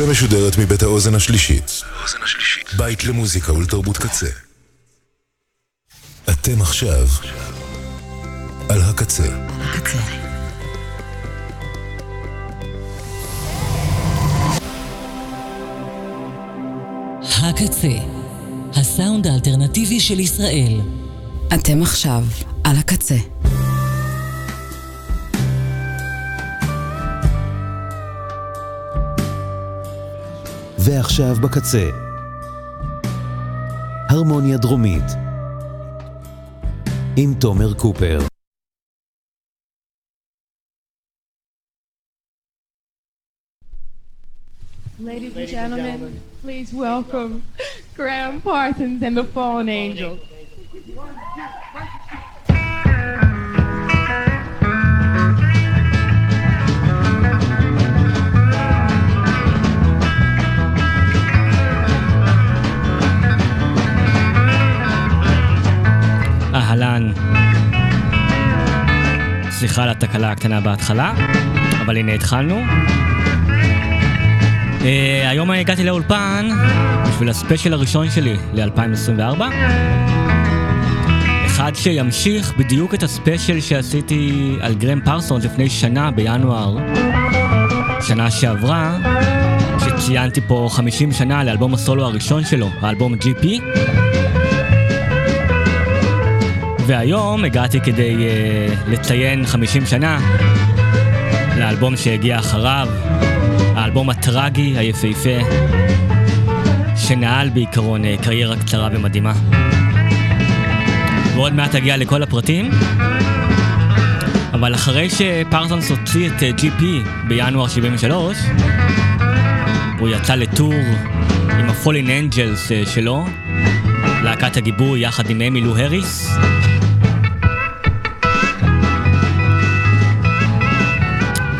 הקצה משודרת מבית האוזן השלישית. בית למוזיקה ולתרבות קצה. אתם עכשיו על הקצה. הקצה. הקצה, הסאונד האלטרנטיבי של ישראל. אתם עכשיו על הקצה. ועכשיו בקצה. הרמוניה דרומית עם תומר קופר. Ladies and gentlemen, please welcome Graham Parsons and the Fallen Angels. אהלן. סליחה על התקלה הקטנה בהתחלה, אבל הנה התחלנו. Uh, היום הגעתי לאולפן בשביל הספיישל הראשון שלי ל-2024. אחד שימשיך בדיוק את הספיישל שעשיתי על גרם פרסונס לפני שנה בינואר, שנה שעברה, שציינתי פה 50 שנה לאלבום הסולו הראשון שלו, האלבום GP. והיום הגעתי כדי uh, לציין 50 שנה לאלבום שהגיע אחריו, האלבום הטרגי, היפהפה, שנעל בעיקרון uh, קריירה קצרה ומדהימה. ועוד מעט אגיע לכל הפרטים, אבל אחרי שפרסונס הוציא את GP בינואר 73, הוא יצא לטור עם ה-Fallen Angels uh, שלו, להקת הגיבוי יחד עם אמילו הריס.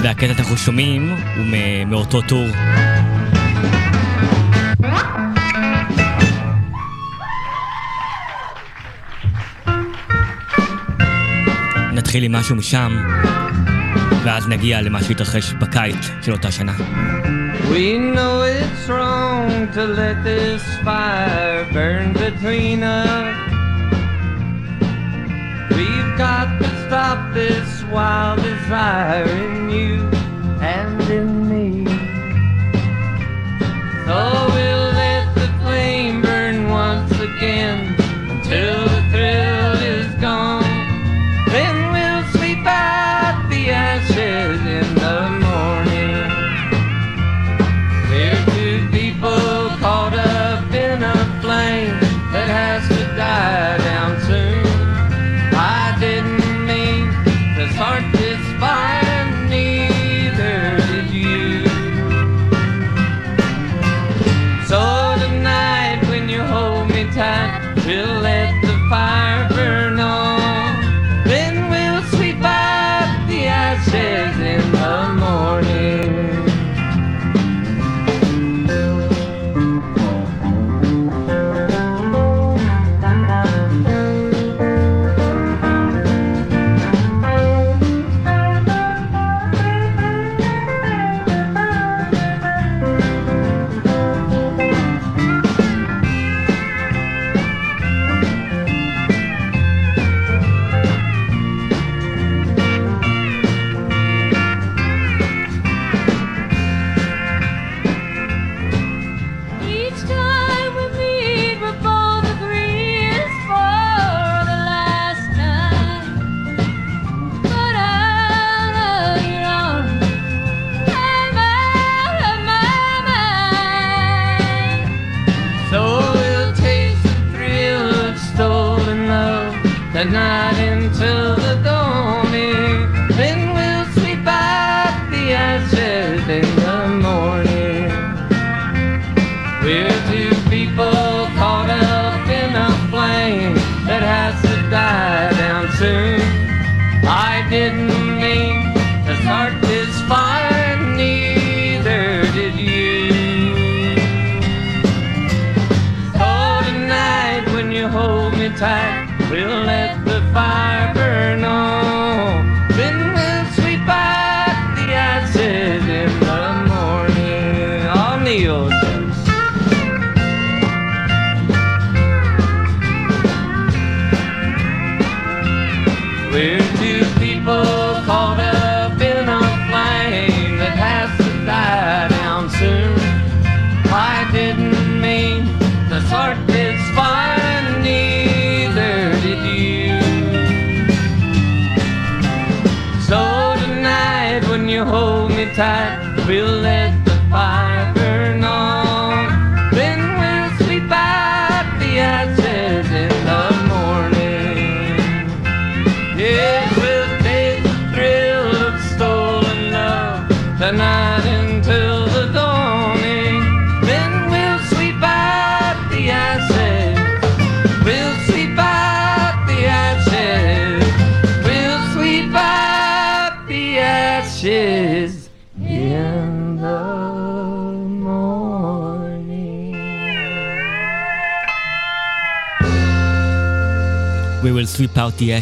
והקטע שאנחנו שומעים הוא מאותו טור. נתחיל עם משהו משם, ואז נגיע למה שהתרחש בקיץ של אותה שנה. We know it's wrong to let this fire burn between us. We've got to stop this wildfire in you.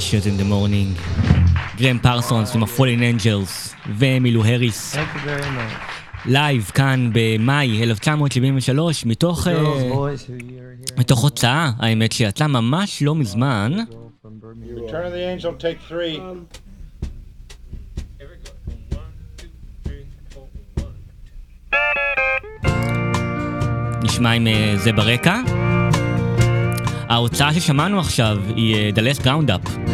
Ashes in the morning. גרם פרסונס עם ה-Fallen Angels ואמילו הריס. Thank you very much. לייב כאן במאי 1973 מתוך, Girls, אה, boys who you're here. מתוך הוצאה, האמת שיצאה ממש לא מזמן. נשמע עם אה, זה ברקע. ההוצאה ששמענו עכשיו היא אה, The Last Roundup. אה,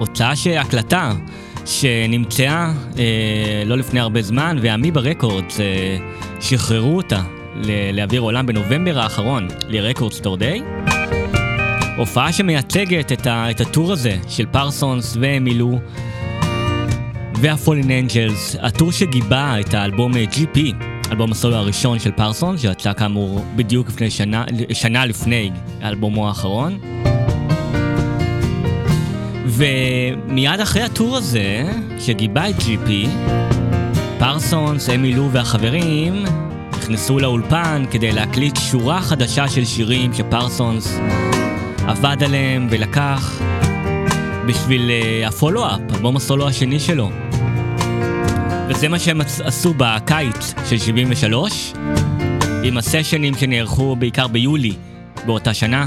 הוצאה שהקלטה שנמצאה אה, לא לפני הרבה זמן, ו-Amoeba Records אה, שחררו אותה לאוויר עולם בנובמבר האחרון, ל-Record Store Day. הופעה שמייצגת את, ה- את הטור הזה של פרסונס ואמילו וה-Fallen Angels, הטור שגיבה את האלבום אה, GP, אלבום הסולו הראשון של פרסונס, שיצא כאמור בדיוק לפני שנה, שנה לפני האלבומו האחרון. ומיד אחרי הטור הזה, שגיבה את GP, פרסונס, אמי לו והחברים נכנסו לאולפן כדי להקליט שורה חדשה של שירים שפרסונס עבד עליהם ולקח בשביל uh, הפולו-אפ, אלבום הסולו השני שלו. וזה מה שהם עש- עשו בקיץ של 73, עם הסשנים שנערכו בעיקר ביולי באותה שנה,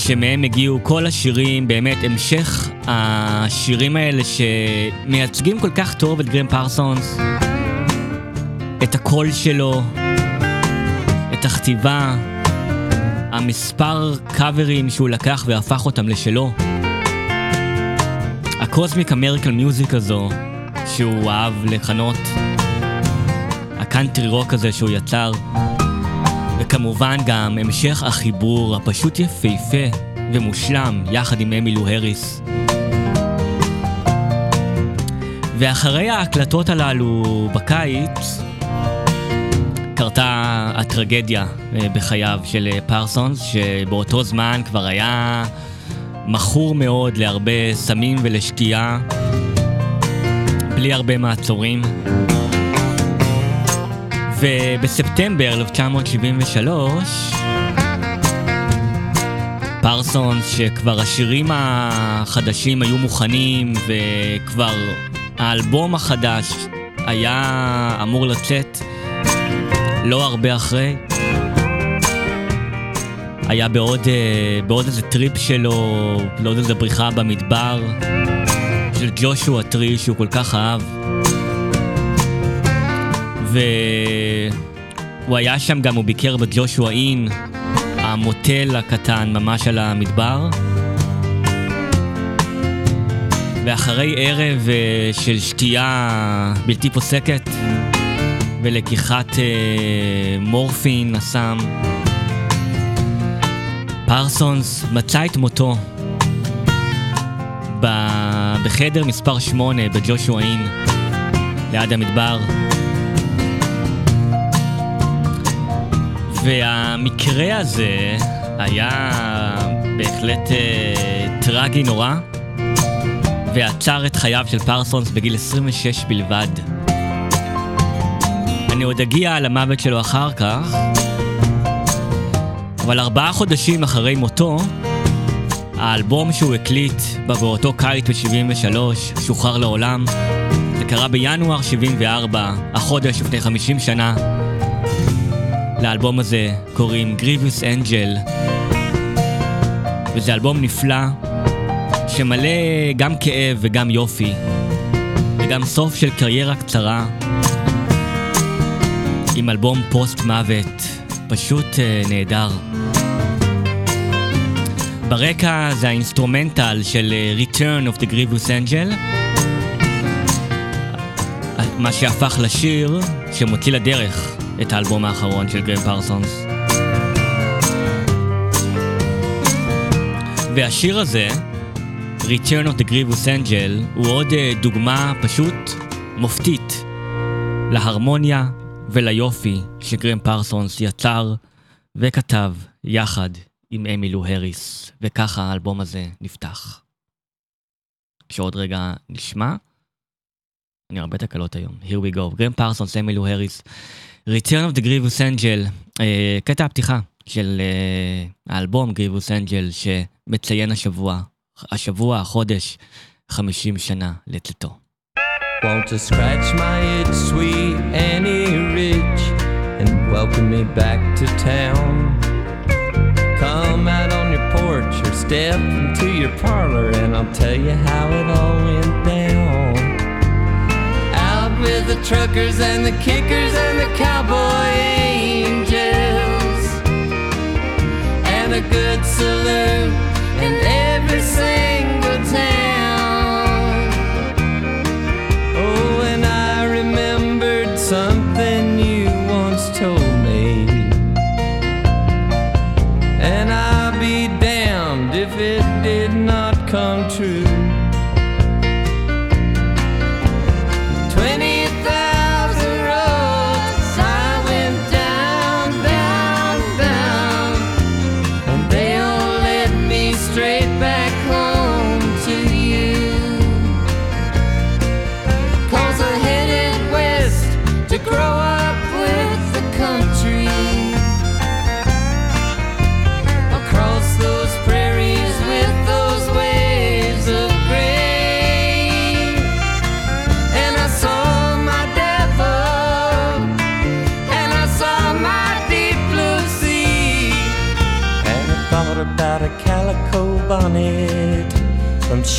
שמהם הגיעו כל השירים, באמת המשך השירים האלה שמייצגים כל כך טוב את גרם פרסונס, את הקול שלו, את הכתיבה, המספר קאברים שהוא לקח והפך אותם לשלו. הקוסמיק אמריקל מיוזיק הזו, שהוא אהב לכנות, הקאנטרי רוק הזה שהוא יצר, וכמובן גם המשך החיבור הפשוט יפהפה ומושלם יחד עם אמילו הריס. ואחרי ההקלטות הללו בקיץ, קרתה הטרגדיה אה, בחייו של אה, פרסונס, שבאותו זמן כבר היה מכור מאוד להרבה סמים ולשתייה, בלי הרבה מעצורים. ובספטמבר 1973, פרסונס, שכבר השירים החדשים היו מוכנים, וכבר האלבום החדש היה אמור לצאת לא הרבה אחרי. היה בעוד, אה, בעוד איזה טריפ שלו, בעוד איזה בריחה במדבר, של Joshua Tree שהוא כל כך אהב. והוא היה שם גם, הוא ביקר בג'ושוע אין, המוטל הקטן ממש על המדבר. ואחרי ערב אה, של שתייה בלתי פוסקת ולקיחת אה, מורפין, הסם, פרסונס מצא את מותו בחדר מספר 8 בג'ושוע אין, ליד המדבר. והמקרה הזה היה בהחלט אה, טרגי נורא, ועצר את חייו של פרסונס בגיל 26 בלבד. אני עוד אגיע למוות שלו אחר כך, אבל ארבעה חודשים אחרי מותו, האלבום שהוא הקליט באותו קיץ ב-73 שוחרר לעולם. זה קרה בינואר 74, החודש לפני 50 שנה. לאלבום הזה קוראים Grievous Angel, וזה אלבום נפלא, שמלא גם כאב וגם יופי, וגם סוף של קריירה קצרה, עם אלבום פוסט מוות, פשוט uh, נהדר. ברקע זה האינסטרומנטל של uh, Return of the Grievous Angel, מה שהפך לשיר שמוציא לדרך את האלבום האחרון של גרם פרסונס. והשיר הזה, Return of the Grievous Angel, הוא עוד אה, דוגמה פשוט מופתית להרמוניה וליופי שגרם פרסונס יצר וכתב יחד עם אמילו הריס, וככה האלבום הזה נפתח. שעוד רגע נשמע. אני הרבה תקלות היום. Here we go. גרם פרסונס, אמילו הריס. Return of the Grievous Angel, uh, קטע הפתיחה של uh, האלבום Grievous Angel שמציין השבוע, השבוע, החודש, 50 שנה לצאתו. Want to scratch my itch, sweet Annie Rich, and welcome me back to town. Come out on your porch or step into your parlor, and I'll tell you how it all went down. With the truckers and the kickers and the cowboy angels, and a good saloon in every single town.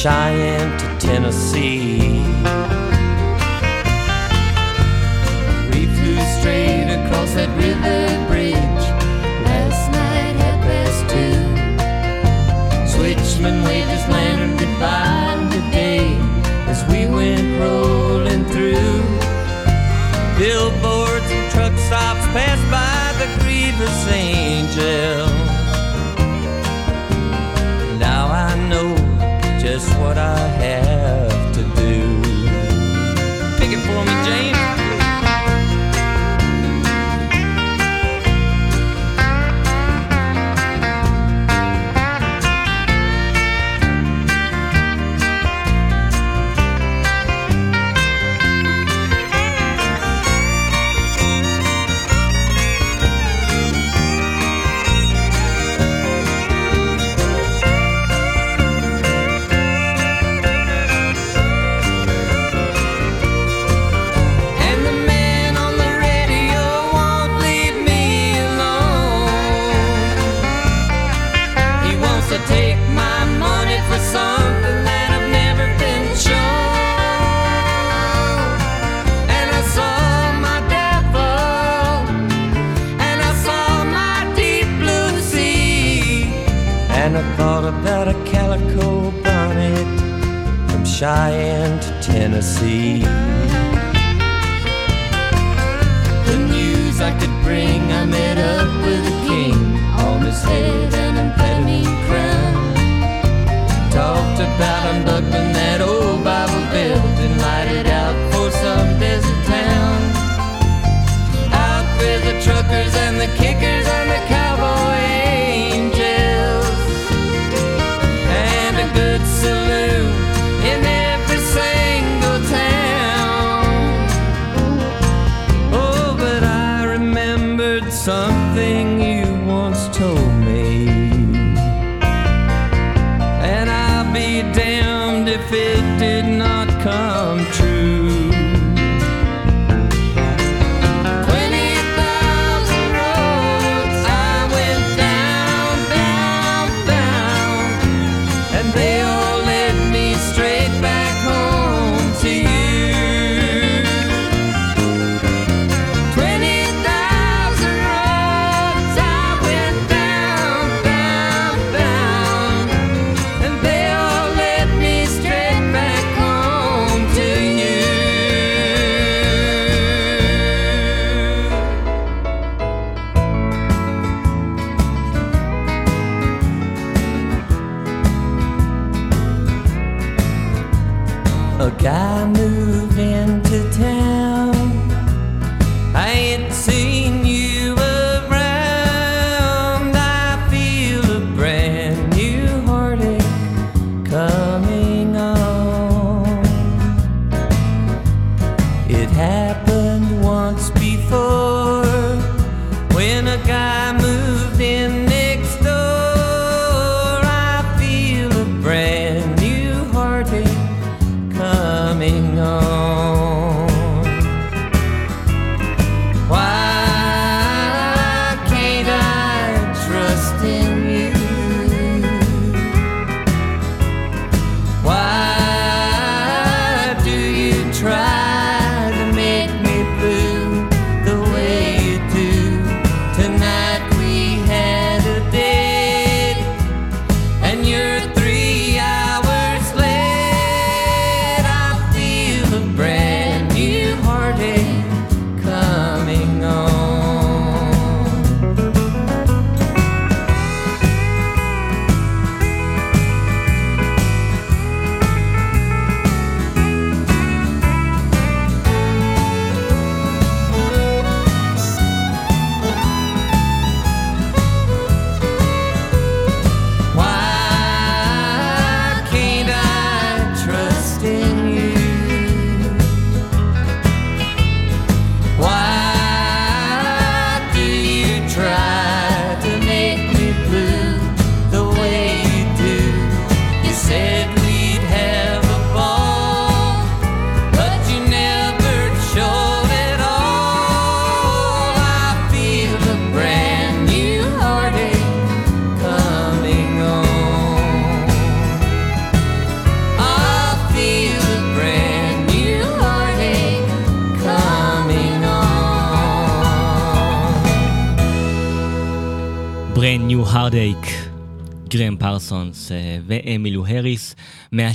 Cheyenne to Tennessee. We flew straight across that river what I Cheyenne to Tennessee. The news I could bring, I met up with a king on his head come true.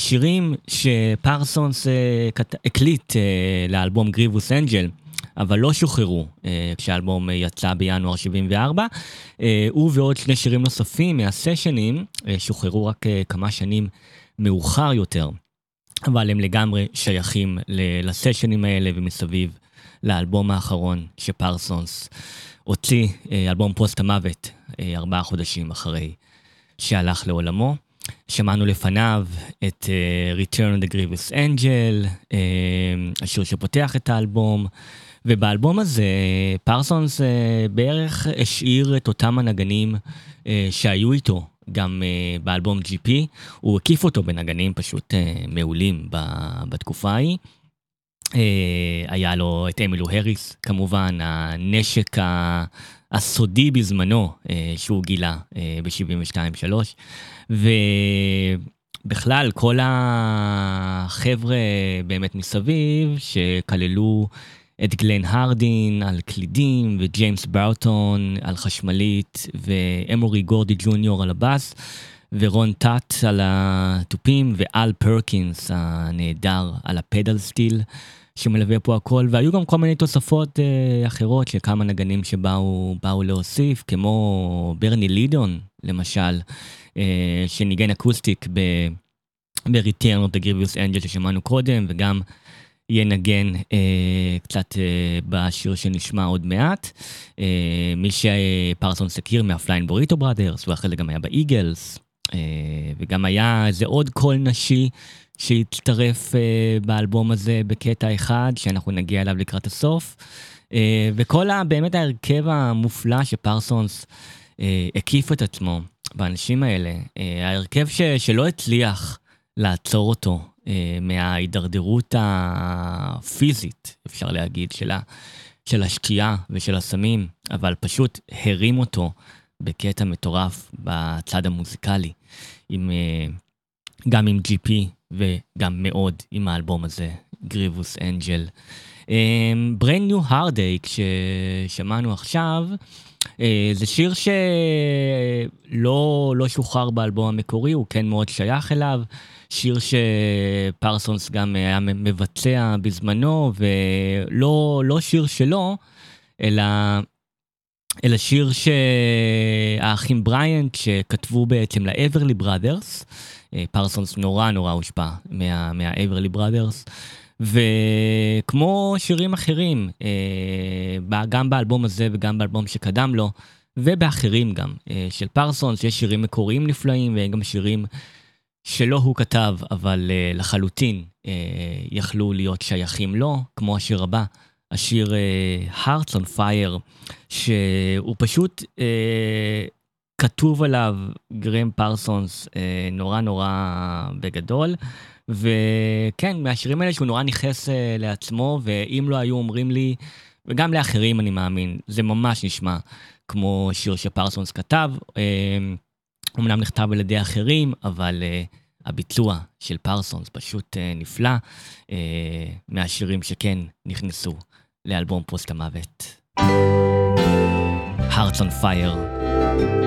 מהשירים שפרסונס אה, הקליט אה, לאלבום גריבוס אנג'ל. אבל לא שוחררו אה, כשהאלבום יצא בינואר 74. אה, הוא ועוד שני שירים נוספים מהסשנים שוחררו רק כמה שנים מאוחר יותר. אבל הם לגמרי שייכים לסשנים האלה ומסביב לאלבום האחרון שפרסונס הוציא, אלבום פוסט המוות, ארבעה חודשים אחרי שהלך לעולמו. שמענו לפניו את uh, Return of the Grievous Angel, uh, השיר שפותח את האלבום, ובאלבום הזה פרסונס uh, בערך השאיר את אותם הנגנים uh, שהיו איתו גם uh, באלבום GP, הוא הקיף אותו בנגנים פשוט uh, מעולים ב- בתקופה ההיא. Uh, היה לו את אמילו הריס, כמובן, הנשק ה- הסודי בזמנו uh, שהוא גילה uh, ב-72-3, ובכלל כל החבר'ה באמת מסביב שכללו את גלן הרדין על קלידים וג'יימס בארטון על חשמלית ואמורי גורדי ג'וניור על הבאס ורון טאט על התופים ואל פרקינס הנהדר על הפדל סטיל שמלווה פה הכל והיו גם כל מיני תוספות אה, אחרות של כמה נגנים שבאו באו להוסיף כמו ברני לידון למשל אה, שניגן אקוסטיק ב... ב-Return of the Grievous Angel ששמענו קודם וגם ינגן אה, קצת אה, בשיר שנשמע עוד מעט. אה, מי שפרסונס הכיר מה-Flying Burrito Brothers, ואחרי זה גם היה ב-Eagles, וגם היה איזה עוד קול נשי שהצטרף אה, באלבום הזה בקטע אחד, שאנחנו נגיע אליו לקראת הסוף. אה, וכל ה, באמת ההרכב המופלא שפרסונס אה, הקיף את עצמו באנשים האלה, אה, ההרכב ש, שלא הצליח לעצור אותו אה, מההידרדרות הפיזית, אפשר להגיד, של, ה, של השתייה ושל הסמים, אבל פשוט הרים אותו בקטע מטורף בצד המוזיקלי, עם, אה, גם עם GP וגם מאוד עם האלבום הזה, גריבוס אנג'ל. בריין ניו הרדייק ששמענו עכשיו, אה, זה שיר שלא לא שוחרר באלבום המקורי, הוא כן מאוד שייך אליו. שיר שפרסונס גם היה מבצע בזמנו, ולא לא שיר שלו, אלא, אלא שיר שהאחים בריאנט שכתבו בעצם לאברלי בראדרס, פרסונס נורא נורא הושפע מה, מהאברלי בראדרס. וכמו שירים אחרים, גם באלבום הזה וגם באלבום שקדם לו, ובאחרים גם, של פרסונס, יש שירים מקוריים נפלאים וגם שירים שלא הוא כתב, אבל לחלוטין יכלו להיות שייכים לו, כמו השיר הבא, השיר uh, Hearts on Fire, שהוא פשוט uh, כתוב עליו גרם פרסונס uh, נורא נורא בגדול. וכן, מהשירים האלה שהוא נורא ניכס uh, לעצמו, ואם לא היו אומרים לי, וגם לאחרים אני מאמין, זה ממש נשמע כמו שיר שפרסונס כתב. Uh, אמנם נכתב על ידי אחרים, אבל uh, הביצוע של פרסונס פשוט uh, נפלא, uh, מהשירים שכן נכנסו לאלבום פוסט המוות. Hearts on Fire.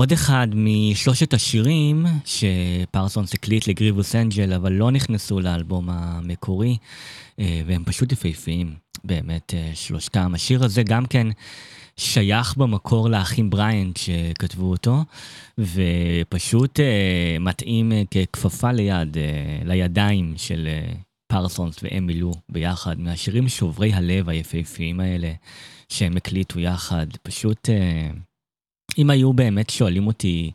עוד אחד משלושת השירים שפרסונס הקליט ל-Grievous Angel, אבל לא נכנסו לאלבום המקורי, אה, והם פשוט יפהפיים, באמת אה, שלושתם. השיר הזה גם כן שייך במקור לאחים בריאנט שכתבו אותו, ופשוט אה, מתאים ככפפה ליד, לידיים של פרסונס ואמילו ביחד, מהשירים שוברי הלב היפהפיים האלה שהם הקליטו יחד. פשוט, אם היו באמת שואלים אותי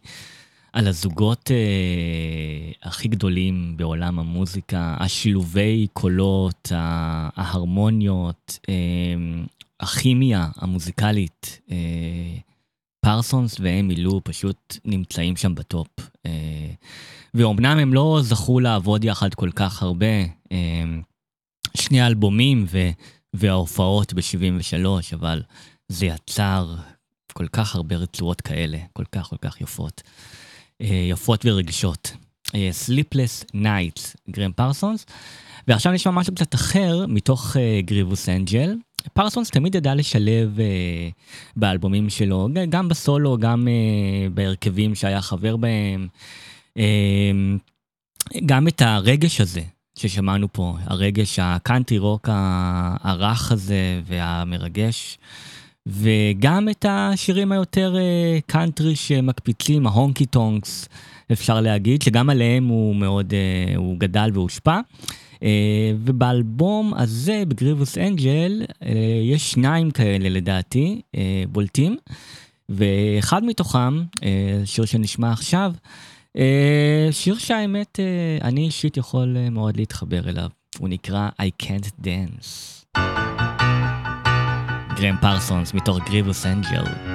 על הזוגות אה, הכי גדולים בעולם המוזיקה, השילובי קולות, ההרמוניות, אה, הכימיה המוזיקלית, אה, פרסונס והם מילאו פשוט נמצאים שם בטופ. אה, ואומנם הם לא זכו לעבוד יחד כל כך הרבה, אה, שני אלבומים ו, וההופעות ב-73, אבל זה יצר כל כך הרבה רצועות כאלה, כל כך כל כך יפות. אה, יפות ורגישות. אה, Sleepless Nights, גרם פרסונס. ועכשיו נשמע משהו קצת אחר מתוך גריבוס אנג'ל. פרסונס תמיד ידע לשלב uh, באלבומים שלו, גם בסולו, גם uh, בהרכבים שהיה חבר בהם, uh, גם את הרגש הזה ששמענו פה, הרגש הקאנטרי רוק הרך הזה והמרגש. וגם את השירים היותר קאנטרי שמקפיצים, ה-Honky Tonks, אפשר להגיד, שגם עליהם הוא מאוד, uh, הוא גדל והושפע. Uh, ובאלבום הזה, ב-Grievous Angel, יש שניים כאלה לדעתי, בולטים, ואחד מתוכם, שיר שנשמע עכשיו, שיר שהאמת, אני אישית יכול מאוד להתחבר אליו, הוא נקרא I Can't Dance. גרם פרסונס מתוך גריבוס אנג'ל.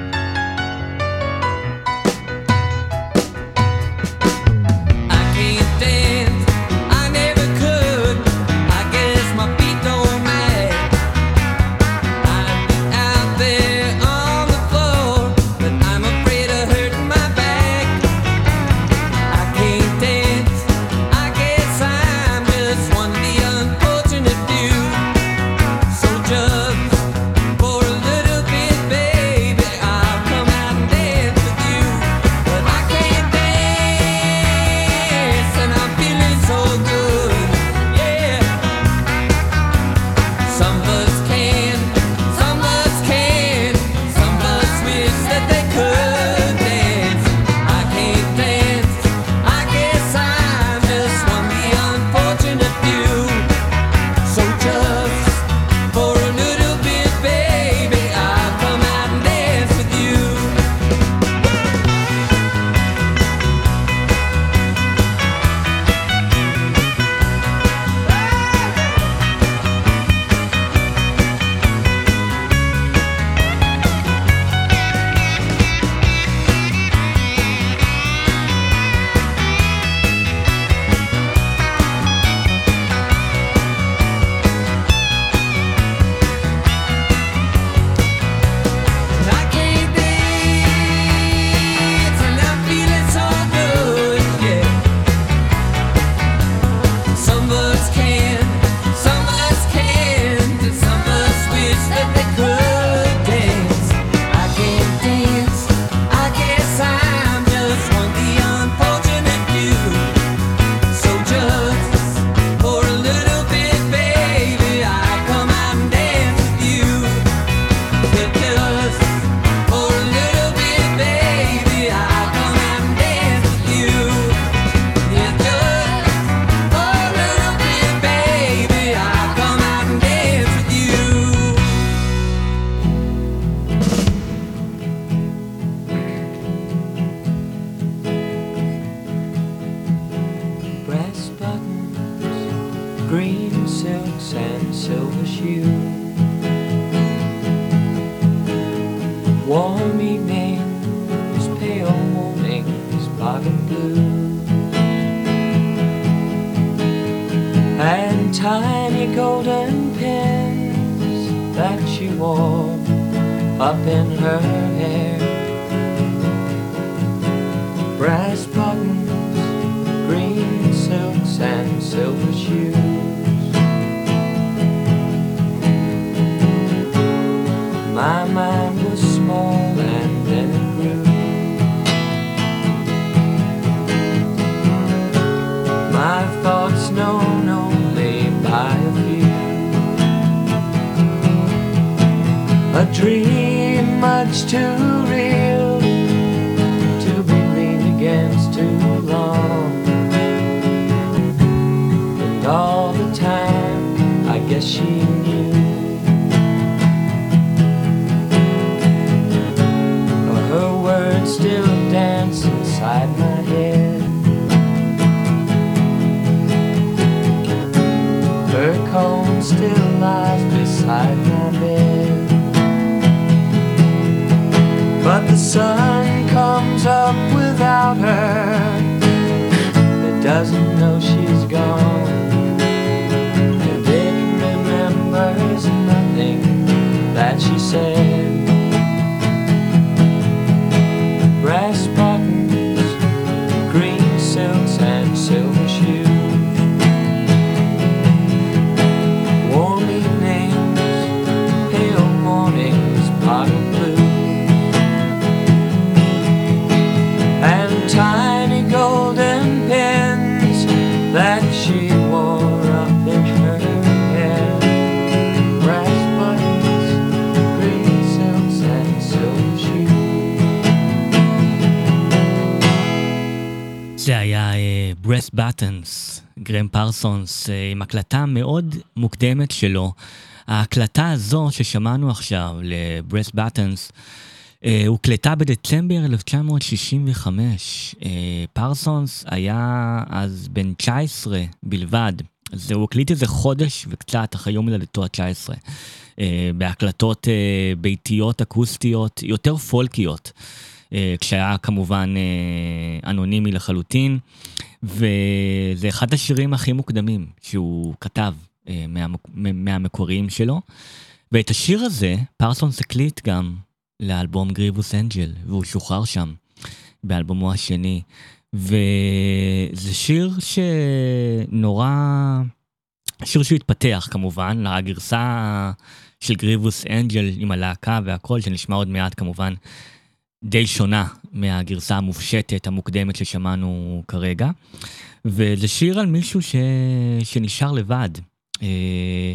thoughts known only by a few. A dream much too lies beside my bed. But the sun comes up without her. It doesn't know she's gone. And it remembers nothing that she said. Buttons, גרם פרסונס, עם הקלטה מאוד מוקדמת שלו. ההקלטה הזו ששמענו עכשיו ל-Breast Buttons, uh, הוקלטה בדצמבר 1965. Uh, פרסונס היה אז בן 19 בלבד. אז הוא הקליט איזה חודש וקצת אחרי יום הולדתו ה-19. uh, בהקלטות ביתיות אקוסטיות, יותר פולקיות. אה, כשהיה כמובן אה, אנונימי לחלוטין, וזה אחד השירים הכי מוקדמים שהוא כתב אה, מהמקוריים שלו. ואת השיר הזה פרסונס הקליט גם לאלבום גריבוס אנג'ל, והוא שוחרר שם באלבומו השני. וזה שיר שנורא... שיר שהתפתח כמובן, לגרסה של גריבוס אנג'ל עם הלהקה והכל, שנשמע עוד מעט כמובן די שונה מהגרסה המופשטת המוקדמת ששמענו כרגע. וזה שיר על מישהו ש... שנשאר לבד. אה,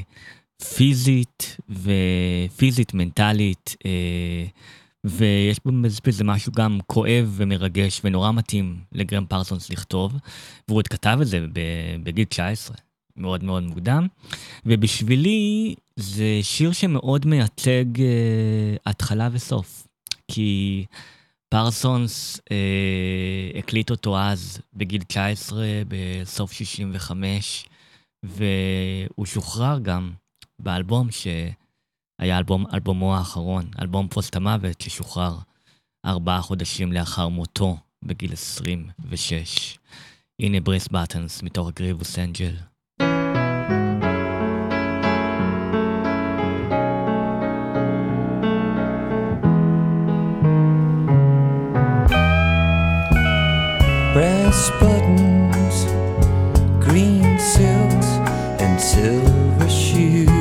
פיזית ופיזית, מנטלית, אה, ויש בזה- משהו גם כואב ומרגש ונורא מתאים לגרם פרסונס לכתוב, והוא עוד כתב את זה בגיל 19, מאוד מאוד מוקדם, ובשבילי זה שיר שמאוד מייצג אה, התחלה וסוף, כי פרסונס אה, הקליט אותו אז בגיל 19, בסוף 65, והוא שוחרר גם באלבום שהיה אלבום, אלבומו האחרון, אלבום פוסט המוות ששוחרר ארבעה חודשים לאחר מותו בגיל 26. הנה Brass Buttons מתוך Grievous Angel. Buttons, green silks, and silver shoes.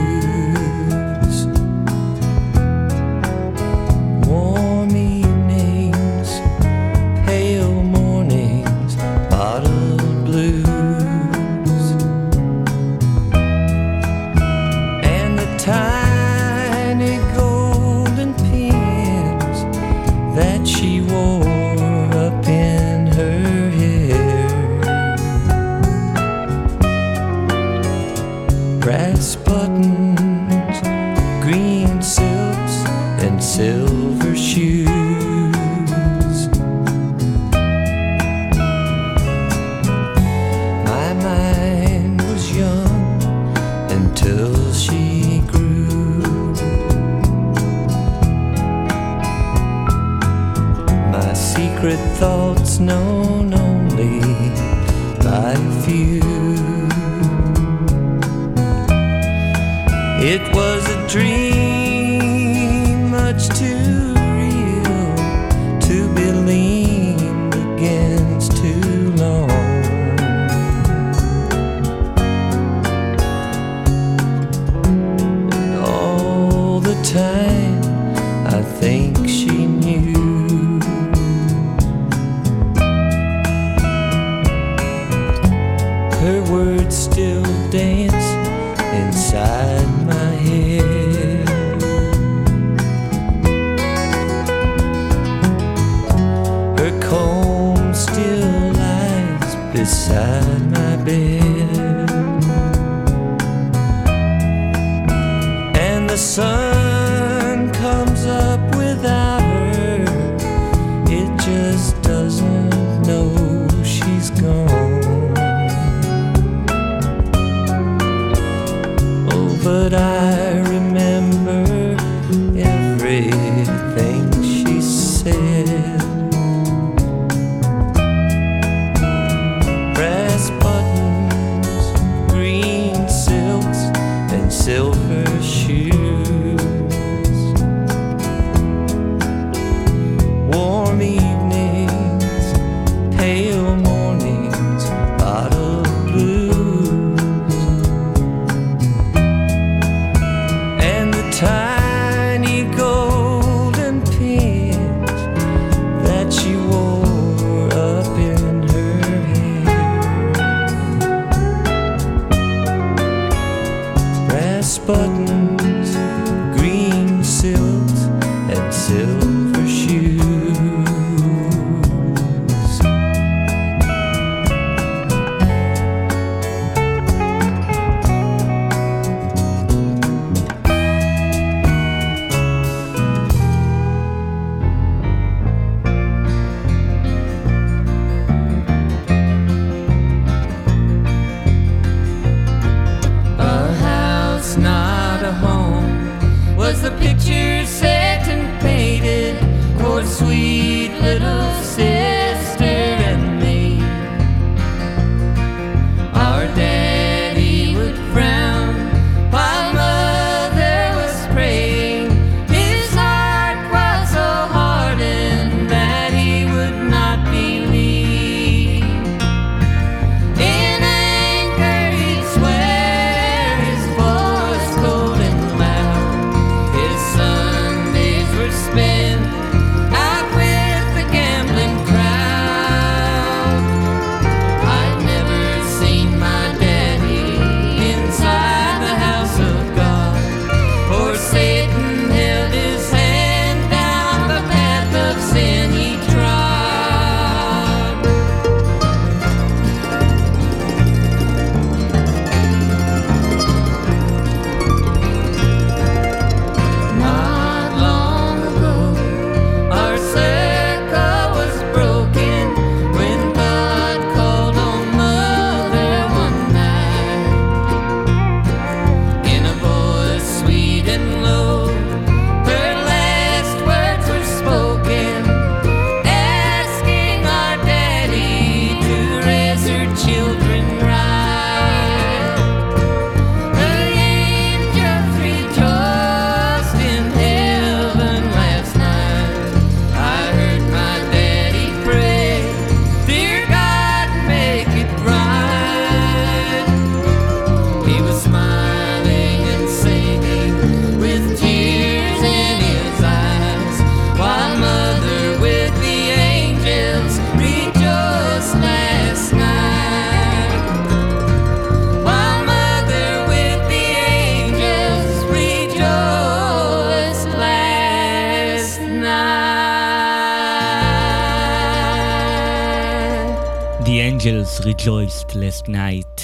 Rejoiced Last Night,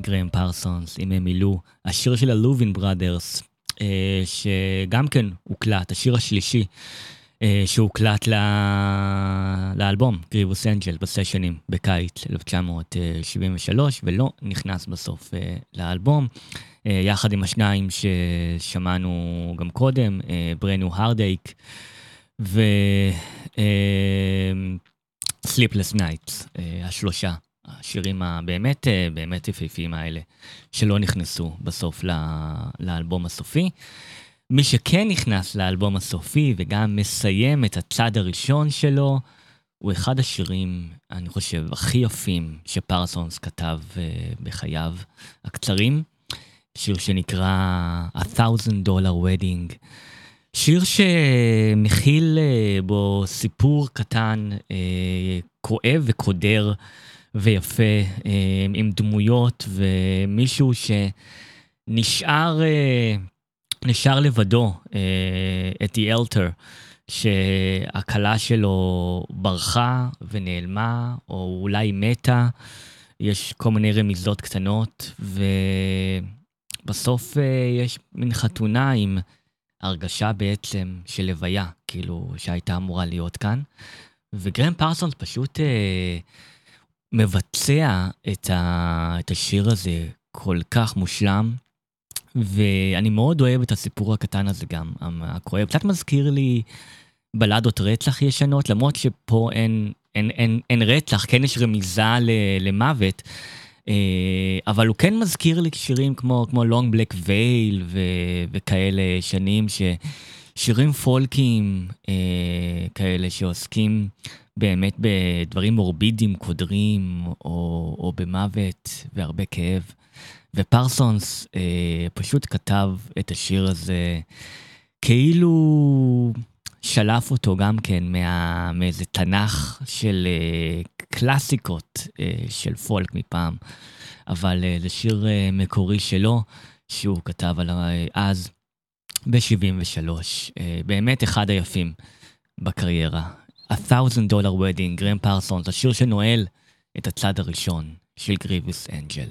גרם פרסונס, אם הם מילאו, השיר של הלובין בראדרס, אה, שגם כן הוקלט, השיר השלישי אה, שהוקלט ל... לאלבום, גריבוס אנג'ל, בסשנים, בקיץ 1973, ולא נכנס בסוף אה, לאלבום, יחד עם השניים ששמענו גם קודם, ברנו הרדייק, ו... Sleepless Nights, השלושה, השירים הבאמת אה, באמת יפהפיים האלה, שלא נכנסו בסוף לאלבום הסופי. מי שכן נכנס לאלבום הסופי וגם מסיים את הצד הראשון שלו, הוא אחד השירים, אני חושב, הכי יפים שפרסונס כתב אה, בחייו הקצרים. שיר שנקרא A Thousand Dollar Wedding. שיר שמכיל אה, בו סיפור קטן, אה, כואב וקודר ויפה, אה, עם דמויות ומישהו שנשאר אה, נשאר לבדו, אה, אתי אלתר, שהכלה שלו ברחה ונעלמה, או אולי מתה. יש כל מיני רמיזות קטנות, ובסוף יש מין חתונה עם הרגשה בעצם של לוויה, כאילו, שהייתה אמורה להיות כאן. וגרם פרסונס פשוט מבצע את, ה, את השיר הזה כל כך מושלם, ואני מאוד אוהב את הסיפור הקטן הזה גם, הכואב. קצת מזכיר לי בלדות רצח ישנות, למרות שפה אין, אין, אין, אין רצח, כן יש רמיזה ל, למוות. אה, אבל הוא כן מזכיר לי שירים כמו, כמו Long Black Veil ו, וכאלה שנים, ש, שירים פולקיים אה, כאלה שעוסקים באמת בדברים מורבידיים, קודרים, או, או במוות והרבה כאב. ופרסונס אה, פשוט כתב את השיר הזה כאילו שלף אותו גם כן מה, מאיזה תנ"ך של אה, קלאסיקות אה, של פולק מפעם, אבל אה, זה שיר אה, מקורי שלו, שהוא כתב על אה, אז, ב-73. אה, באמת אחד היפים בקריירה. A Thousand Dollar Wedding, גרם פרסונס, השיר שנועל את הצד הראשון של גריבוס אנג'ל.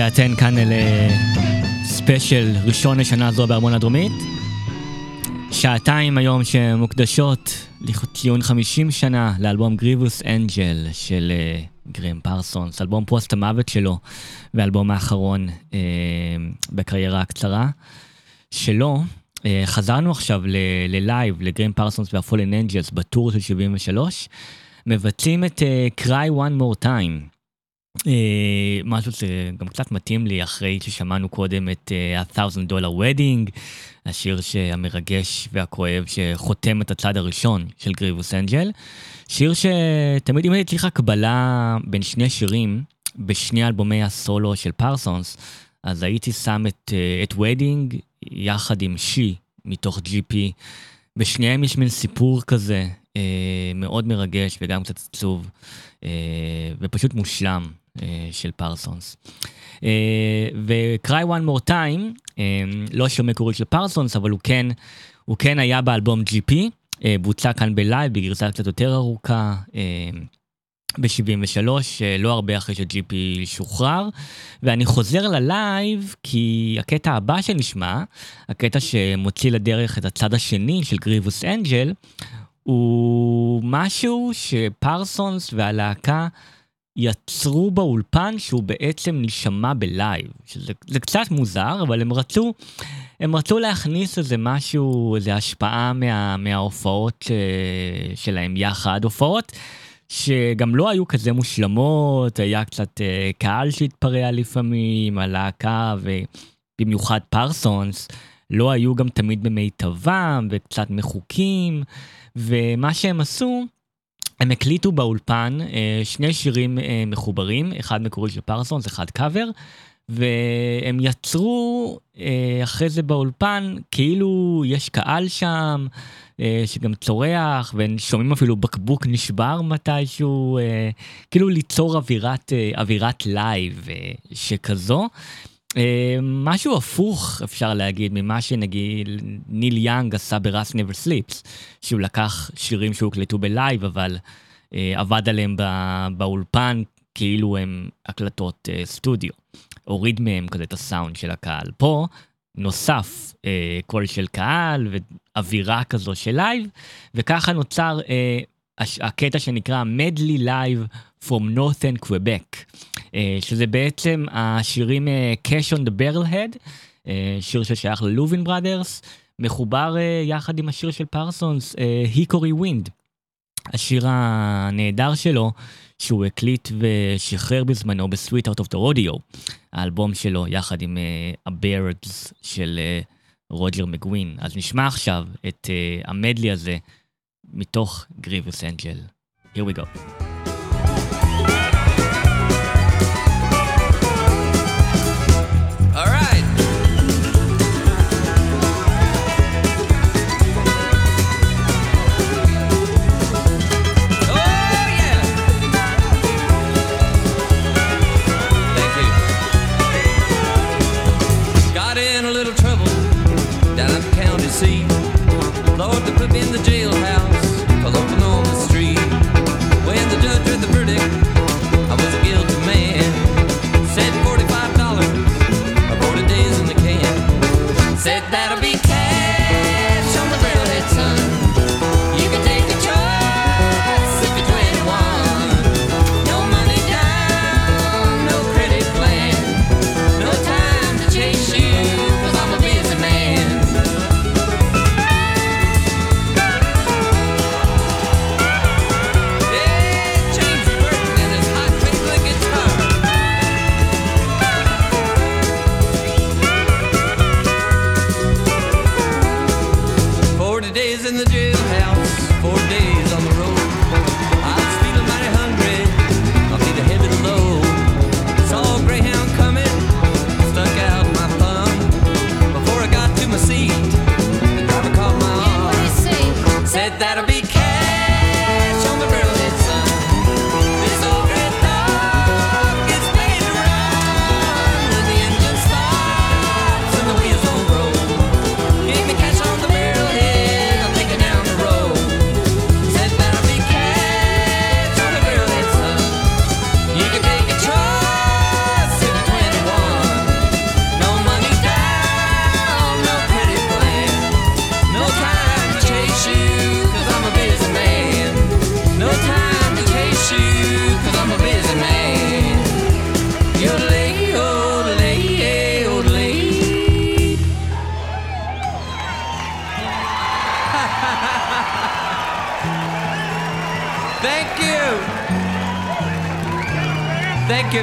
ואתם כאן לספיישל ראשון לשנה זו בארמון הדרומית. שעתיים היום שמוקדשות לציון 50 שנה לאלבום Grievous Angel של גרם פרסונס, אלבום פוסט המוות שלו ואלבום האחרון uh, בקריירה הקצרה שלו. Uh, חזרנו עכשיו ללייב לגרם פרסונס וה-Fallen Angels בטור של 73, מבצעים את uh, Cry One More Time. Uh, משהו שגם קצת מתאים לי אחרי ששמענו קודם את uh, ה-thousand dollar wedding, השיר המרגש והכואב שחותם את הצד הראשון של גריבוס אנג'ל. שיר שתמיד אם הייתי צריך הקבלה בין שני שירים בשני אלבומי הסולו של פרסונס, אז הייתי שם את, uh, את wedding יחד עם שי מתוך GP. בשניהם יש מין סיפור כזה מאוד מרגש וגם קצת עצוב ופשוט מושלם. אה, של פרסונס. אה, ו-Cry One More Time, אה, לא שיר מקורי של פרסונס, אבל הוא כן, הוא כן היה באלבום GP, בוצע כאן בלייב בגרסה קצת יותר ארוכה. ב-73, לא הרבה אחרי ש-GP שוחרר, ואני חוזר ללייב כי הקטע הבא שנשמע, הקטע שמוציא לדרך את הצד השני של Grievous Angel, הוא משהו שפרסונס והלהקה יצרו באולפן שהוא בעצם נשמע בלייב, שזה קצת מוזר, אבל הם רצו, הם רצו להכניס איזה משהו, איזה השפעה מה, מההופעות ש, אה, שלהם יחד, הופעות שגם לא היו כזה מושלמות, היה קצת uh, קהל שהתפרע לפעמים, הלהקה ובמיוחד פרסונס, לא היו גם תמיד במיטבם וקצת מחוקים, ומה שהם עשו, הם הקליטו באולפן אה, שני שירים אה, מחוברים, אחד מקורי של פרסונס, אחד קאבר, והם יצרו אה, אחרי זה באולפן כאילו יש קהל שם שגם צורח, והם שומעים אפילו בקבוק נשבר מתישהו, כאילו ליצור אווירת, אווירת לייב שכזו. משהו הפוך אפשר להגיד ממה שנגיד ניל יאנג עשה ב-Rust Never Sleeps, שהוא לקח שירים שהוקלטו בלייב אבל אה, עבד עליהם באולפן כאילו הם הקלטות אה, סטודיו, הוריד מהם כזה את הסאונד של הקהל. פה נוסף אה, קול של קהל ואווירה כזו של לייב, וככה נוצר הקטע שנקרא Medley Live From Northern Quebec, שזה בעצם השירים Cash on the Barrelhead, שיר ששייך ל Louvin Brothers, מחובר יחד עם השיר של פרסונס, Hickory Wind, השיר הנהדר שלו, שהוא הקליט ושחרר בזמנו ב-Sweetheart of the Rodeo, האלבום שלו יחד עם uh, ה-Byrds של רוג'ר uh, מגווין. אז נשמע עכשיו את uh, המדלי הזה מתוך גריבוס אנג'ל. Here we go.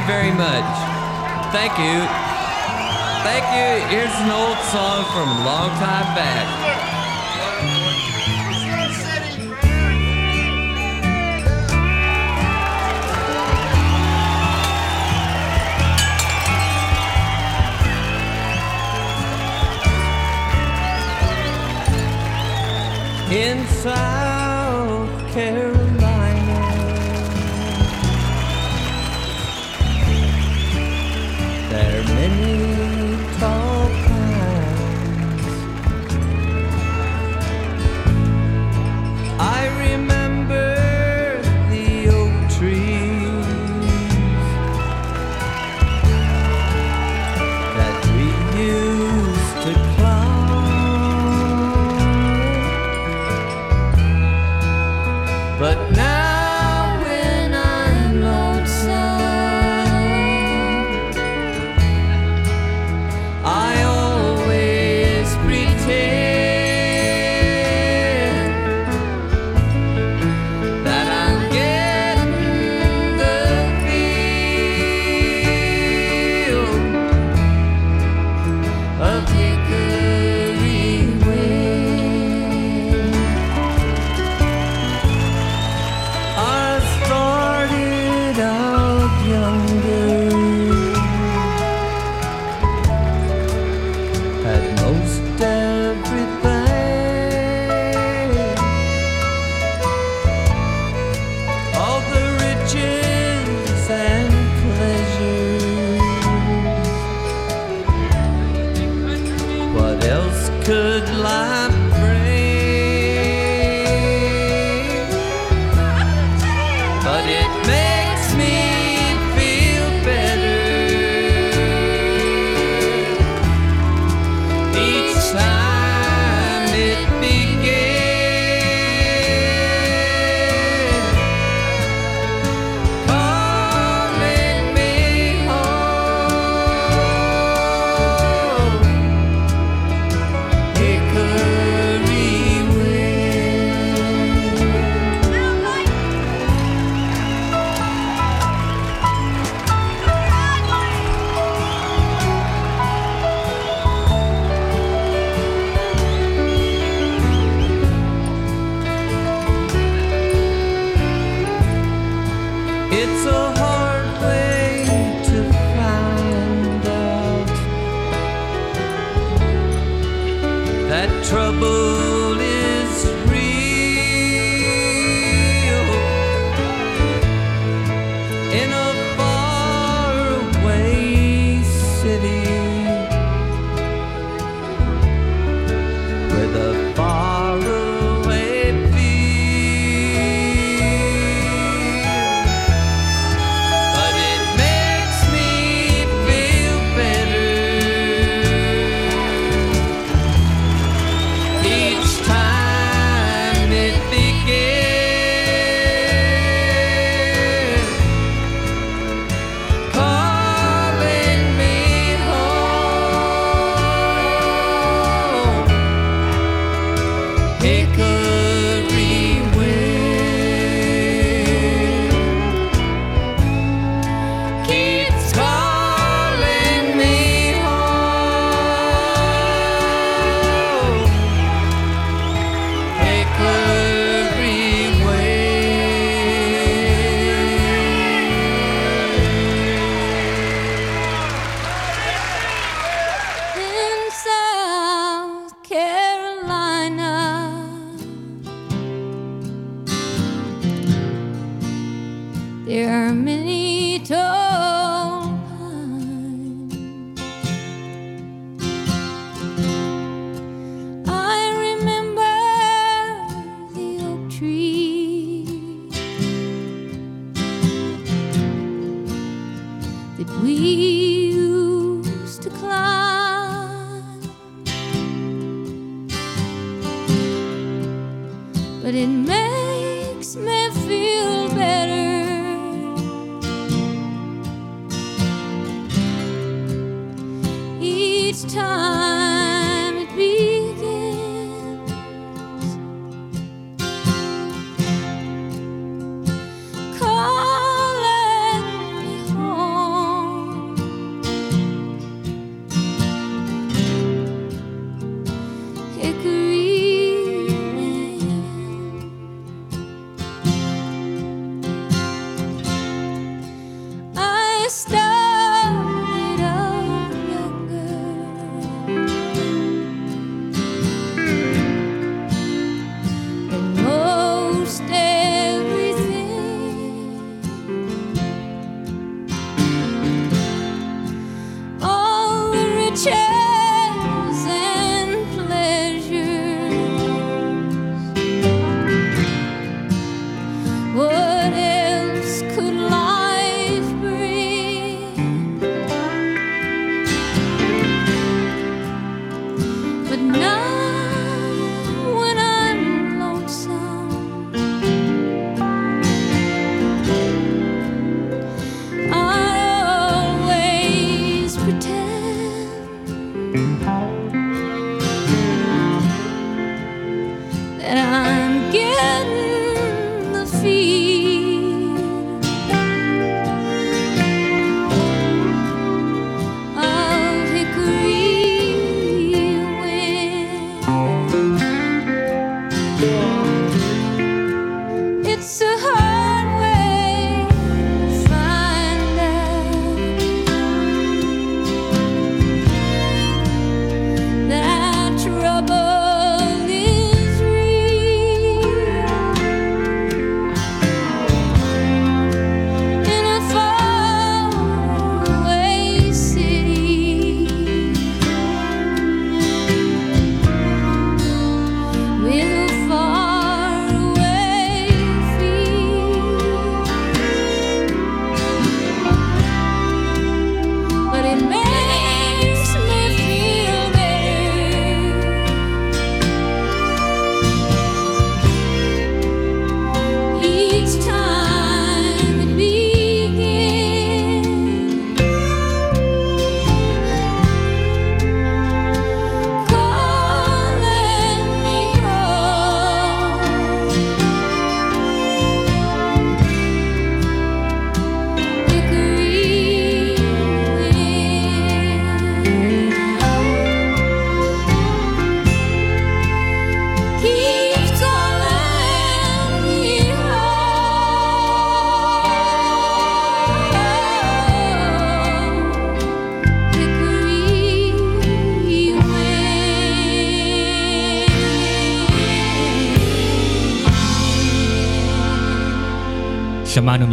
very much. Thank you. Thank you. Here's an old song from a long time back. inside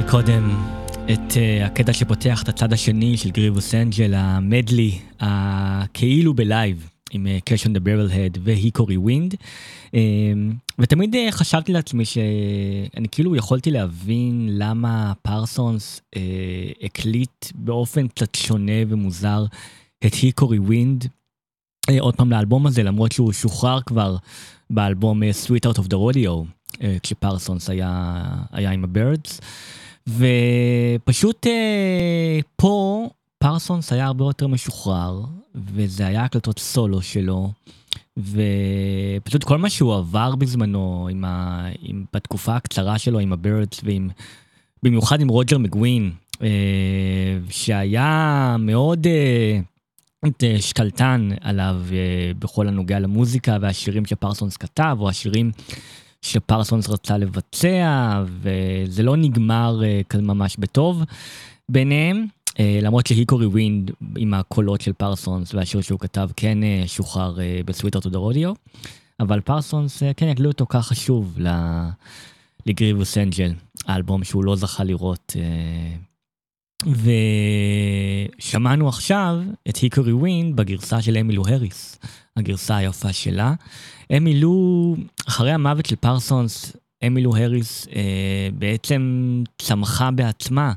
מקודם את uh, הקטע שפותח את הצד השני של Grievous Angel, המדלי, הכאילו בלייב, עם Cash on the Barrelhead ו Hickory Wind. Um, ותמיד uh, חשבתי לעצמי שאני כאילו יכולתי להבין למה פרסונס uh, הקליט באופן קצת שונה ומוזר את Hickory Wind. Uh, עוד פעם לאלבום הזה, למרות שהוא שוחרר כבר באלבום uh, Sweetheart of the Rodeo, uh, כשפרסונס היה, היה עם הבירדס. ופשוט אה, פה פרסונס היה הרבה יותר משוחרר, וזה היה הקלטות סולו שלו, ופשוט כל מה שהוא עבר בזמנו, עם ה, עם, בתקופה הקצרה שלו עם הבירדס, במיוחד עם רוג'ר מגווין, אה, שהיה מאוד אה, אה, שתלטן עליו אה, בכל הנוגע למוזיקה והשירים שפרסונס כתב, או השירים שפרסונס רצה לבצע, וזה לא נגמר כזה ממש בטוב ביניהם, uh, למרות ש Hickory Wind עם הקולות של פרסונס והשיר שהוא כתב כן uh, שוחרר ב Sweetheart of the Rodeo, אבל פרסונס כן הקליט אותו ככה שוב ל Grievous Angel, האלבום שהוא לא זכה לראות. ושמענו עכשיו את Hickory Wind בגרסה של אמילו הריס, הגרסה היפה שלה. אמילו, אחרי המוות של פרסונס, אמילו הריס אה, בעצם צמחה בעצמה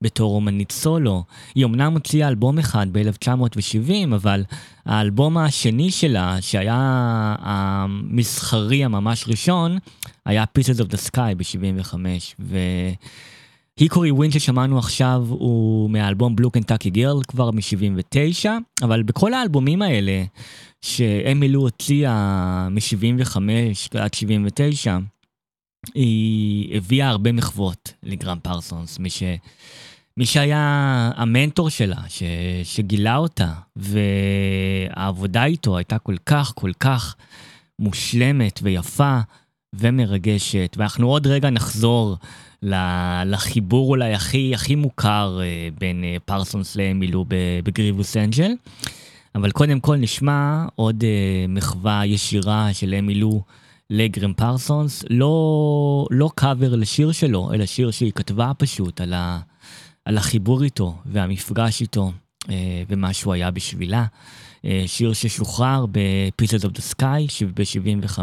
בתור אומנית סולו. היא אמנם הוציאה אלבום אחד ב-1970, אבל האלבום השני שלה, שהיה המסחרי הממש ראשון, היה Pieces of the Sky ב-75, ו... היקורי ווין ששמענו עכשיו הוא מהאלבום בלו קנטקי גרל כבר מ-79, אבל בכל האלבומים האלה שאמילו הוציאה מ-75 עד 79, היא הביאה הרבה מחוות לגרם פרסונס, מי, ש... מי שהיה המנטור שלה, ש... שגילה אותה, והעבודה איתו הייתה כל כך כל כך מושלמת ויפה ומרגשת, ואנחנו עוד רגע נחזור לחיבור אולי הכי הכי מוכר בין פרסונס לאמילו ב Grievous Angel. אבל קודם כל נשמע עוד uh, מחווה ישירה של אמילו לגרם פרסונס, לא, לא קאבר לשיר שלו, אלא שיר שהיא כתבה פשוט על, ה, על החיבור איתו והמפגש איתו ומה שהוא היה בשבילה. שיר ששוחרר ב-Pieces of the Sky ב-75, uh,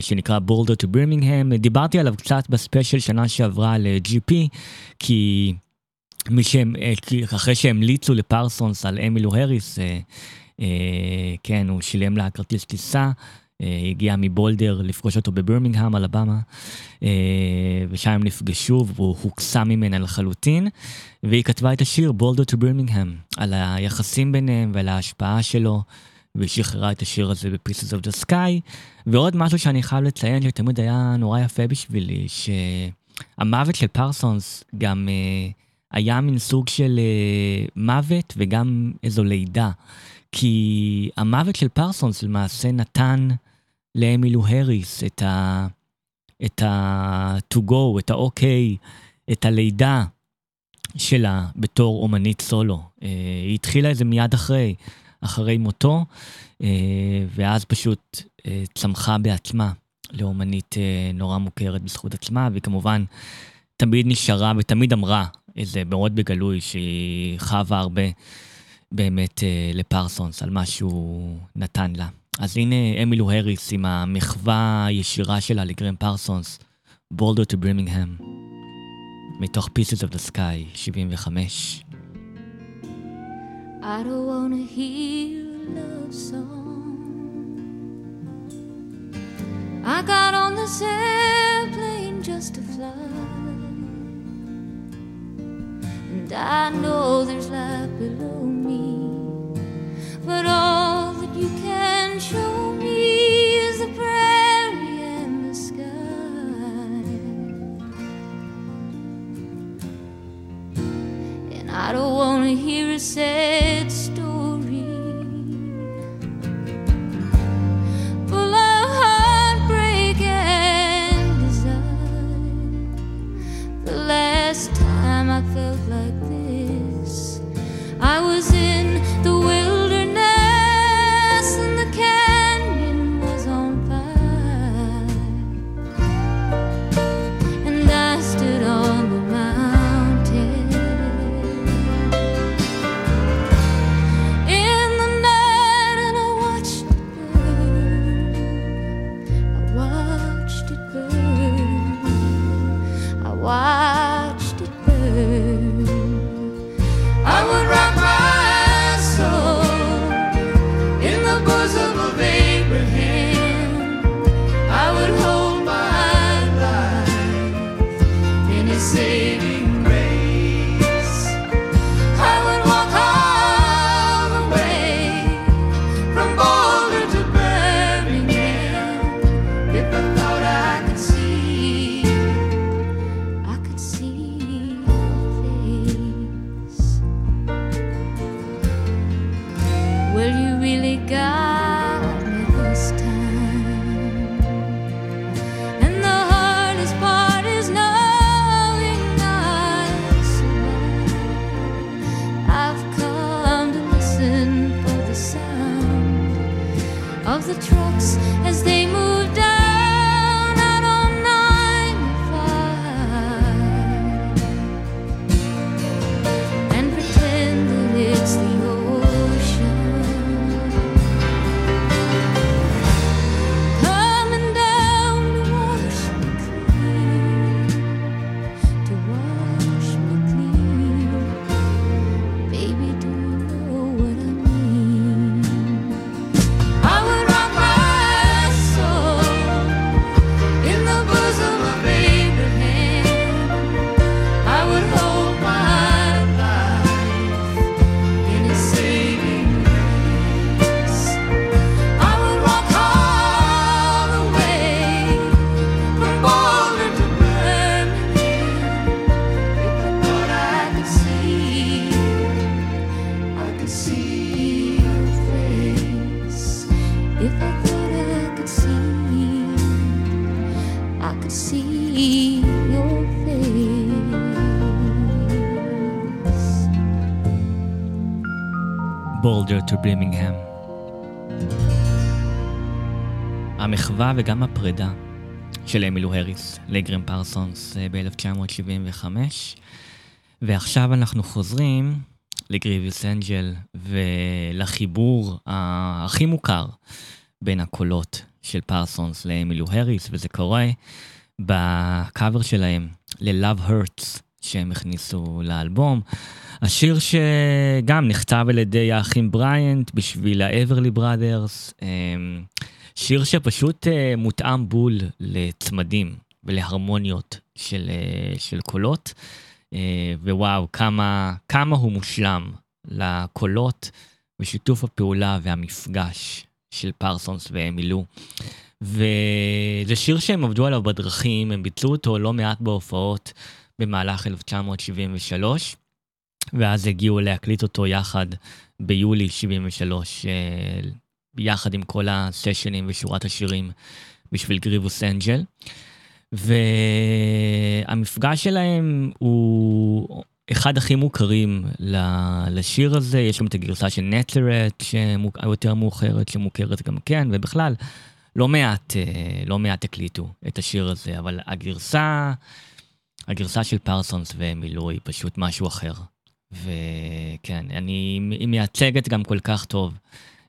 שנקרא Boulder to Birmingham. דיברתי עליו קצת בספיישל שנה שעברה ל-GP, כי... מי שהם, אחרי שהמליצו לפרסונס על אמילו הריס, אה, כן, הוא שילם לה כרטיס טיסה, אה, הגיע מבולדר לפגוש אותו בברמינגהם, אלבמה, אה, ושם הם נפגשו והוא הוקסם ממנה לחלוטין, והיא כתבה את השיר בולדר טו ברמינגהם, על היחסים ביניהם ועל ההשפעה שלו. והיא שחררה את השיר הזה ב-Pieces of the Sky. ועוד משהו שאני חייב לציין שתמיד היה נורא יפה בשבילי, שהמוות של פרסונס גם uh, היה מין סוג של uh, מוות וגם איזו לידה. כי המוות של פרסונס למעשה נתן לאמילו האריס את ה... את ה-to go, את ה-OK, את הלידה שלה בתור אומנית סולו. Uh, היא התחילה את זה מיד אחרי. אחרי מותו, אה, ואז פשוט אה, צמחה בעצמה לאומנית אה, נורא מוכרת בזכות עצמה, וכמובן תמיד נשארה ותמיד אמרה, איזה מאוד בגלוי, שהיא חווה הרבה באמת לפרסונס על מה שהוא נתן לה. אז הנה אמילו הריס עם המחווה הישירה שלה לגרם פרסונס, בולדר טו ברימינגהם, מתוך Pieces of the Sky, 75. I don't wanna hear a love song. I got on this airplane just to fly. And I know there's life below me. But all that you can show me is the prairie I don't wanna hear a sad story full of heartbreak and desire. The last time I felt like this, I was in the wilderness ברימינגהם. המחווה וגם הפרידה של אמילו האריס לגרם פרסונס ב-1975. ועכשיו אנחנו חוזרים לגריביוס אנג'ל ולחיבור הכי מוכר בין הקולות של פרסונס לאמילו האריס, וזה קורה בקאבר שלהם ל-Love Hurts שהם הכניסו לאלבום. השיר שגם נכתב על ידי האחים בריאנט בשביל האברלי בראדרס, אמ, שיר שפשוט אה, מותאם בול לצמדים ולהרמוניות של, אה, של קולות, אה, ווואו, כמה, כמה הוא מושלם לקולות ושיתוף הפעולה והמפגש של פרסונס ואמילו. וזה שיר שהם עבדו עליו בדרכים, הם ביצעו אותו לא מעט בהופעות במהלך 1973, ואז הגיעו להקליט אותו יחד ביולי 73, אה, יחד עם כל הסשנים ושורת השירים בשביל גריבוס אנג'ל. והמפגש שלהם הוא אחד הכי מוכרים לשיר הזה, יש שם את הגרסה של נטלרט, היותר מאוחרת, שמוכרת גם כן, ובכלל, לא מעט, אה, לא מעט הקליטו את השיר הזה, אבל הגרסה, הגרסה של פרסונס ומילוי פשוט משהו אחר. וכן, אני, מייצגת גם כל כך טוב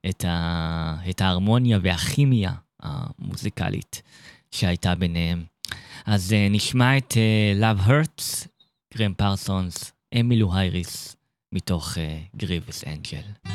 את, ה, את ההרמוניה והכימיה המוזיקלית שהייתה ביניהם. אז uh, נשמע את uh, Love Hurts, גרם פרסונס, אמילו הייריס, מתוך גריבס uh, אנג'ל.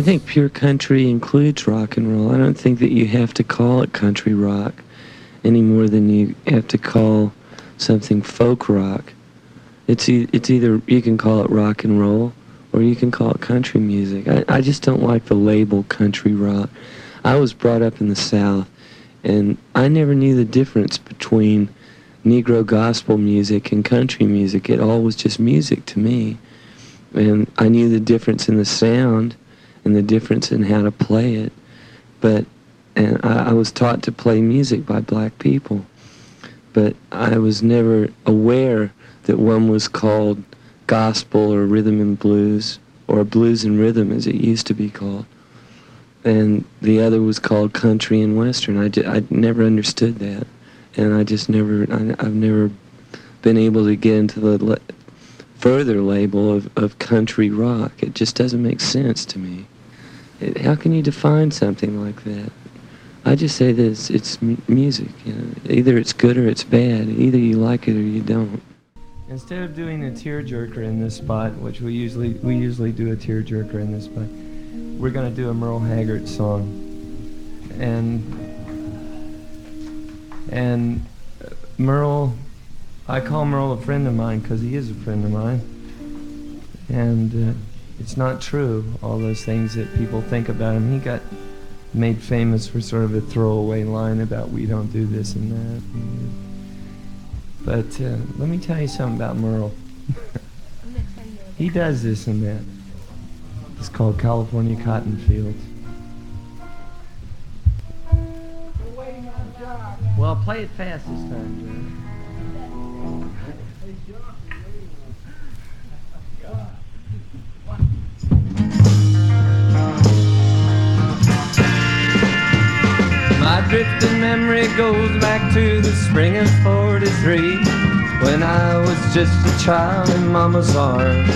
I think pure country includes rock and roll. I don't think that you have to call it country rock any more than you have to call something folk rock. It's e- it's either you can call it rock and roll or you can call it country music. I, I just don't like the label country rock. I was brought up in the South, and I never knew the difference between Negro gospel music and country music. It all was just music to me. And I knew the difference in the sound and the difference in how to play it. But and I, I was taught to play music by black people. But I was never aware that one was called gospel or rhythm and blues, or blues and rhythm as it used to be called. And the other was called country and western. I, ju- I never understood that. And I just never, I, I've never been able to get into the le- further label of, of country rock. It just doesn't make sense to me. How can you define something like that? I just say that it's, it's m- music. You know? Either it's good or it's bad. Either you like it or you don't. Instead of doing a tearjerker in this spot, which we usually we usually do a tearjerker in this spot, we're gonna do a Merle Haggard song, and and uh, Merle, I call Merle a friend of mine because he is a friend of mine, and uh, it's not true all those things that people think about him. He got made famous for sort of a throwaway line about we don't do this and that. But uh, let me tell you something about Merle. he does this and that. It's called California Cotton Fields. Well, play it fast this time, Jerry. My drifting memory goes back to the spring of 43 when I was just a child in Mama's arms.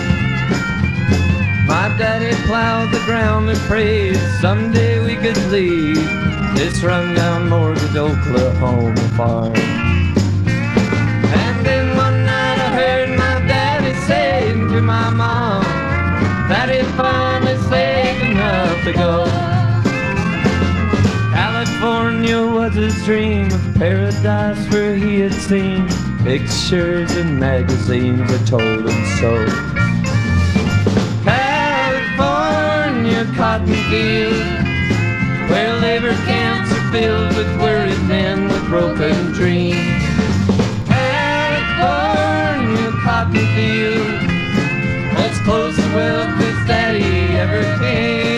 My daddy plowed the ground and prayed someday we could leave this rundown mortgage Oklahoma farm. And then one night I heard my daddy saying to my mom that he finally saved enough to go. California was his dream of paradise where he had seen pictures and magazines that told him so. California cotton fields where labor camps are filled with worried men with broken dreams. California cotton fields as close to wealth as daddy ever came.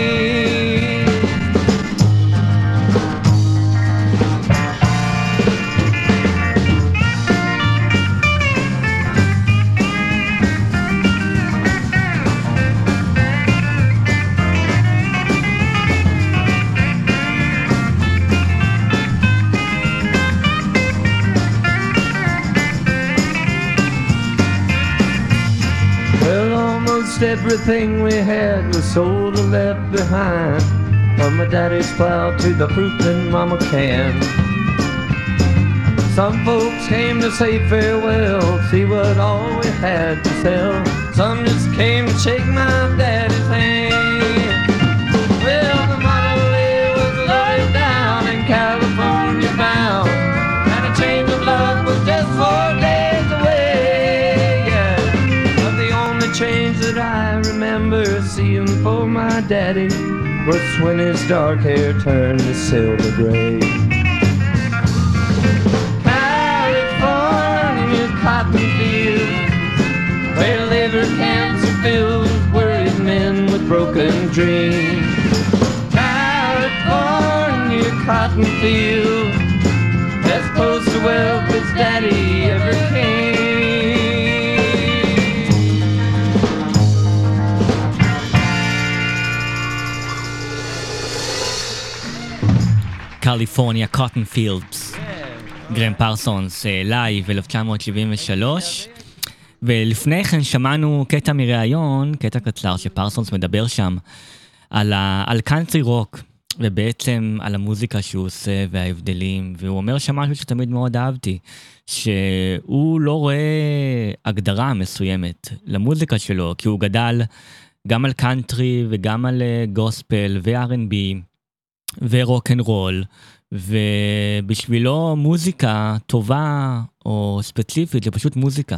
Everything we had was sold or left behind. From my daddy's plow to the fruit in mama can. Some folks came to say farewell, see what all we had to sell. Some just came to shake my daddy's hand. For my daddy was when his dark hair turned to silver gray. California cotton fields, where are filled with worried men with broken dreams. California cotton fields, as close to wealth as daddy ever came. California Cottonfields. גרם פרסונס, אה, לייב 1973. ולפני כן שמענו קטע מראיון, קטע קצר שפרסונס מדבר שם על, ה, על קאנטרי רוק, ובעצם על המוזיקה שהוא עושה וההבדלים, והוא אומר שם משהו שתמיד מאוד אהבתי, שהוא לא רואה הגדרה מסוימת למוזיקה שלו, כי הוא גדל גם על קאנטרי וגם על אה, גוספל ו-R&B ורוק אנד רול, ובשבילו מוזיקה טובה או ספציפית זה פשוט מוזיקה.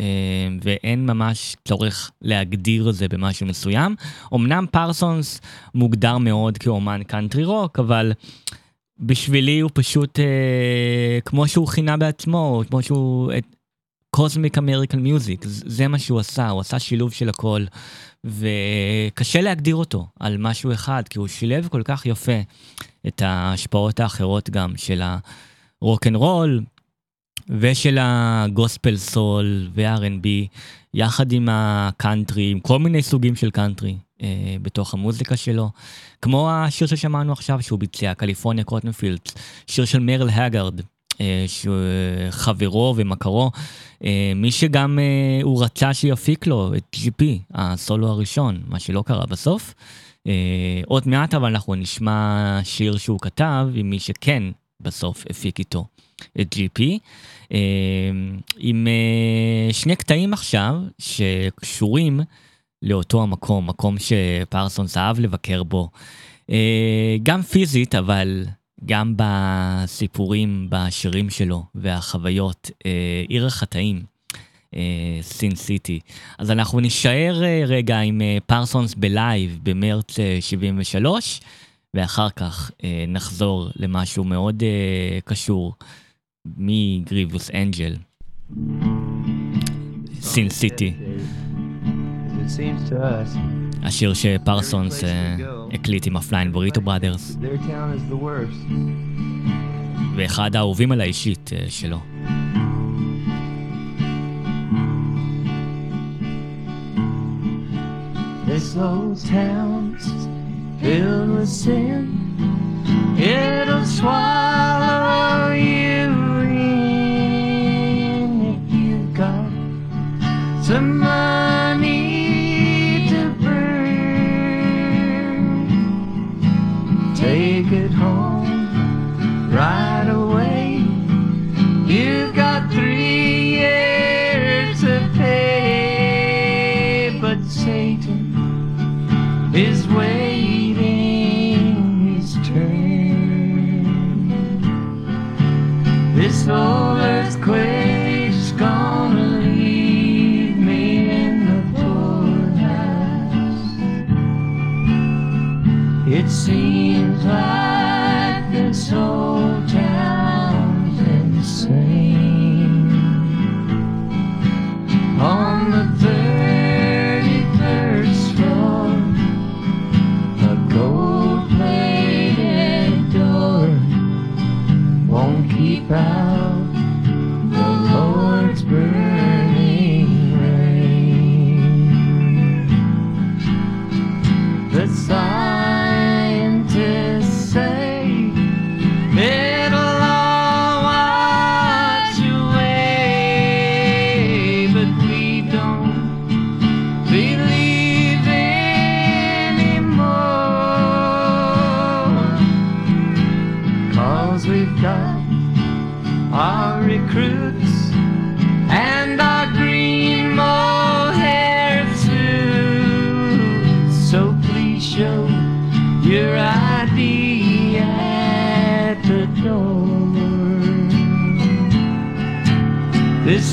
אה, ואין ממש צורך להגדיר זה במשהו מסוים. אמנם פרסונס מוגדר מאוד כאומן קאנטרי רוק, אבל בשבילי הוא פשוט אה, כמו שהוא כינה בעצמו, כמו שהוא... Cosmic American Music, זה מה שהוא עשה, הוא עשה שילוב של הכל, וקשה להגדיר אותו על משהו אחד, כי הוא שילב כל כך יפה את ההשפעות האחרות גם של הרוק אנד רול, ושל הגוספל סול ו-R&B, יחד עם הקאנטרי, עם כל מיני סוגים של קאנטרי אה, בתוך המוזיקה שלו. כמו השיר ששמענו עכשיו שהוא ביצע, California Cottonfields, שיר של מרל הגארד, חברו ומכרו, אה, מי שגם אה, הוא רצה שיפיק לו את GP, הסולו הראשון, מה שלא קרה בסוף. עוד מעט אבל אנחנו נשמע שיר שהוא כתב עם מי שכן בסוף הפיק איתו את GP, עם שני קטעים עכשיו שקשורים לאותו המקום, מקום שפרסונס אהב לבקר בו, גם פיזית אבל גם בסיפורים, בשירים שלו והחוויות, אה, עיר החטאים, אה, Sin City. אז אנחנו נישאר אה, רגע עם אה, פרסונס בלייב במרץ אה, 73, ואחר כך אה, נחזור למשהו מאוד אה, קשור מ Grievous Angel. Sin City. השיר שפרסונס אה, הקליט עם ה Flying Burrito Brothers. ואחד האהובים על האישית אה, שלו. This old town's filled with sin. It'll swallow you his way.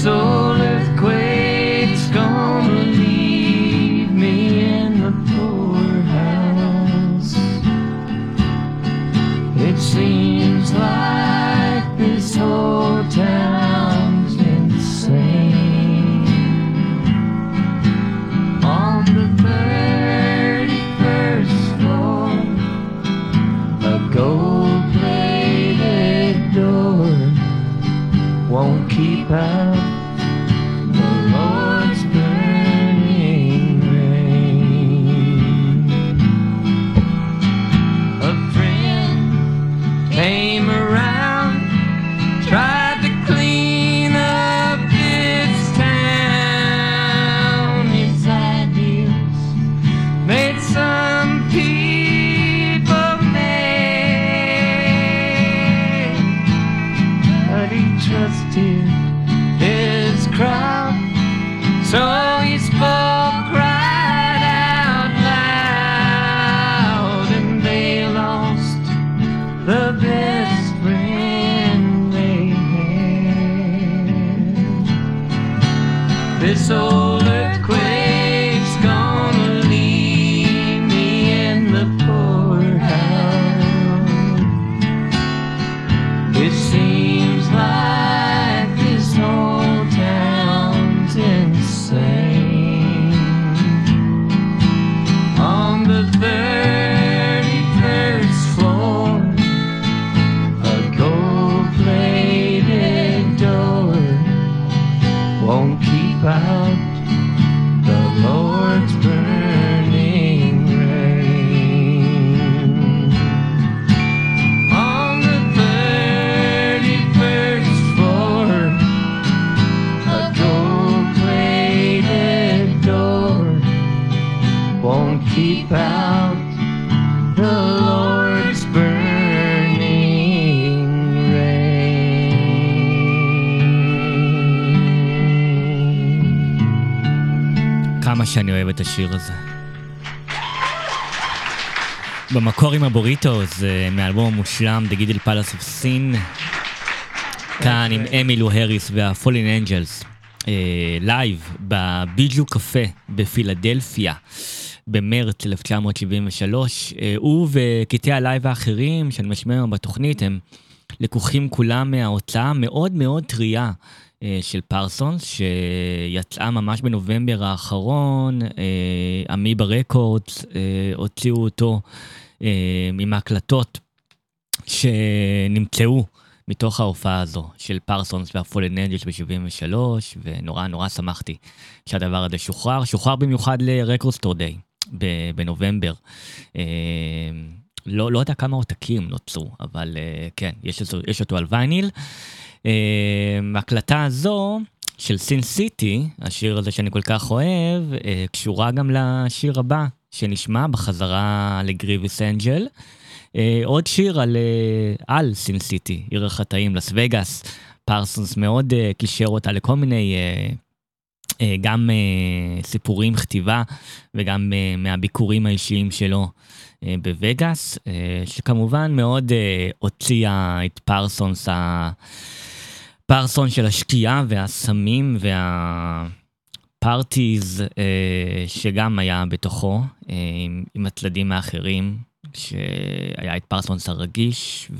soul earthquake. השיר הזה. במקור עם הבוריטוס, מאלבום המושלם, The Gilded Palace of Sin, כאן עם אמילו הריס וה Fallen Angels, לייב ב Bijou Cafe בפילדלפיה. במרץ 1973, אה, הוא וקטעי הלייב האחרים שאני משמיע היום בתוכנית הם לקוחים כולם מההוצאה המאוד מאוד טריה של פרסונס, שיצאה ממש בנובמבר האחרון, Amoeba Records הוציאו אותו עם ההקלטות שנמצאו מתוך ההופעה הזו של פרסונס וה Fallen Angels ב-73, ונורא נורא שמחתי שהדבר הזה שוחרר, שוחרר במיוחד ל Record Store Day בנובמבר. לא, לא יודע כמה עותקים נוצרו, אבל כן, יש, יש אותו על וייניל. ההקלטה הזו של סין סיטי, השיר הזה שאני כל כך אוהב, קשורה גם לשיר הבא שנשמע בחזרה לגריביס אנג'ל. עוד שיר על, על סין סיטי, עיר החטאים, לס וגאס. פרסונס מאוד קישר אותה לכל מיני גם סיפורים, כתיבה, וגם מהביקורים האישיים שלו בווגאס, שכמובן מאוד הוציאה את פרסונס, הפרסון של השקיעה והסמים והפארטיז שגם היה בתוכו, עם הצדדים האחרים, שהיה את פרסונס הרגיש,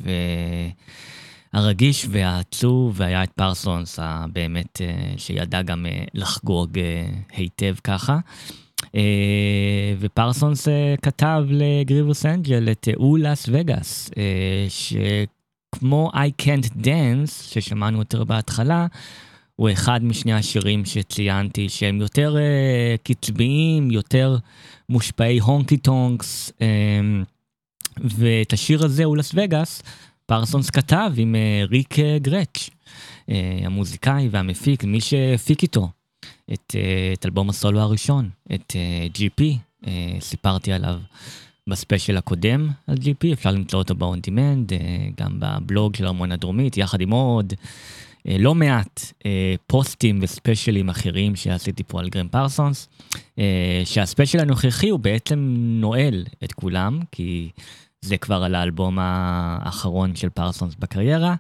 והרגיש והעצוב, והיה את פרסונס הבאמת, שידע גם לחגוג היטב ככה. ופרסונס כתב ל Grievous Angel את הוא לאס וגאס, שכמו I Can't Dance, ששמענו יותר בהתחלה, הוא אחד משני השירים שציינתי שהם יותר uh, קצביים, יותר מושפעי honky tonks, um, ואת השיר הזה, Ooh Las Vegas, פרסונס כתב עם uh, ריק uh, גרץ', uh, המוזיקאי והמפיק, מי שהפיק איתו את, uh, את אלבום הסולו הראשון, את uh, GP, uh, סיפרתי עליו בספיישל הקודם על GP, אפשר למצוא אותו ב-on demand, uh, גם בבלוג של ארמון הדרומית, יחד עם עוד. לא מעט פוסטים וספיישלים אחרים שעשיתי פה על גרם פרסונס, שהספיישל הנוכחי הוא בעצם נועל את כולם, כי זה כבר על האלבום האחרון של פרסונס בקריירה,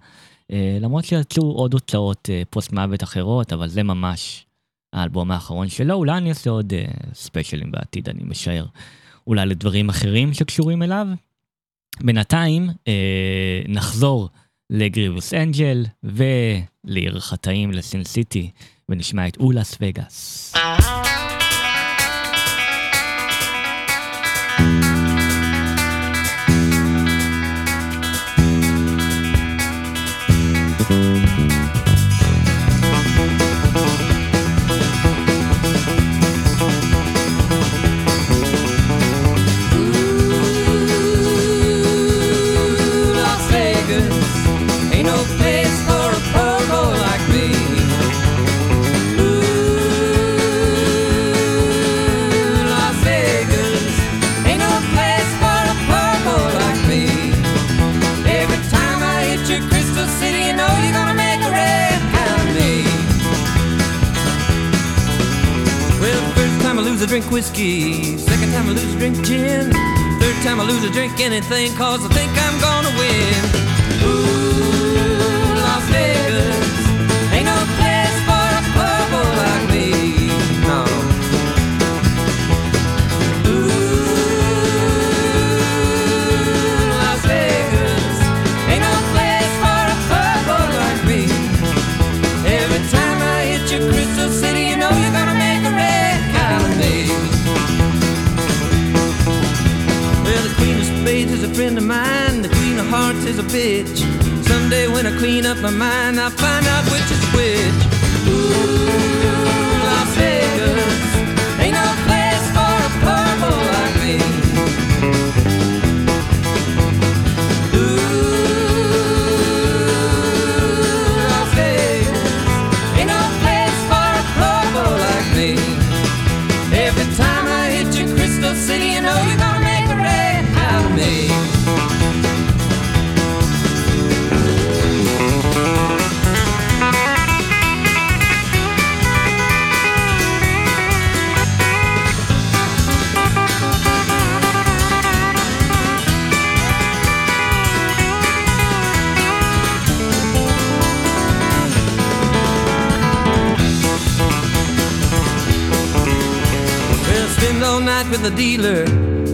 למרות שיצאו עוד הוצאות פוסט מוות אחרות, אבל זה ממש האלבום האחרון שלו, אולי אני אעשה עוד ספיישלים בעתיד, אני משער, אולי לדברים אחרים שקשורים אליו. בינתיים נחזור לגריבוס אנג'ל ולעיר חטאים לסין סיטי, ונשמע את אולס וגאס. Whiskey. Second time I lose, drink gin. Third time I lose, I drink anything, cause I think I'm gonna win. Is a bitch. Someday when I clean up my mind, I'll find out which is which. Ooh, Las Vegas. With a dealer,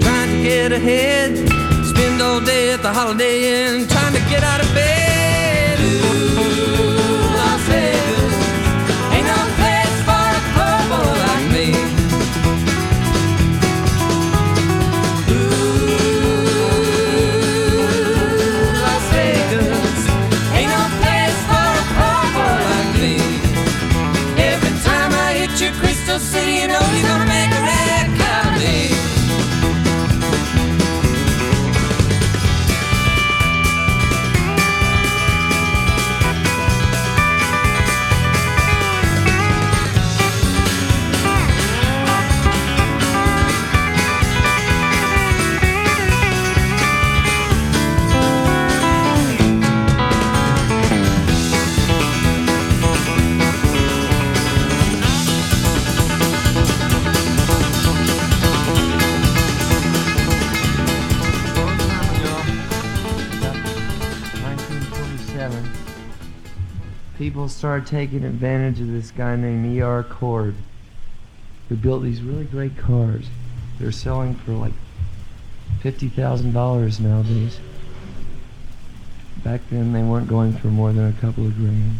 trying to get ahead. Spend all day at the Holiday Inn, trying to get out of bed. People started taking advantage of this guy named E.R. Cord, who built these really great cars. They're selling for like $50,000 nowadays. Back then, they weren't going for more than a couple of grand.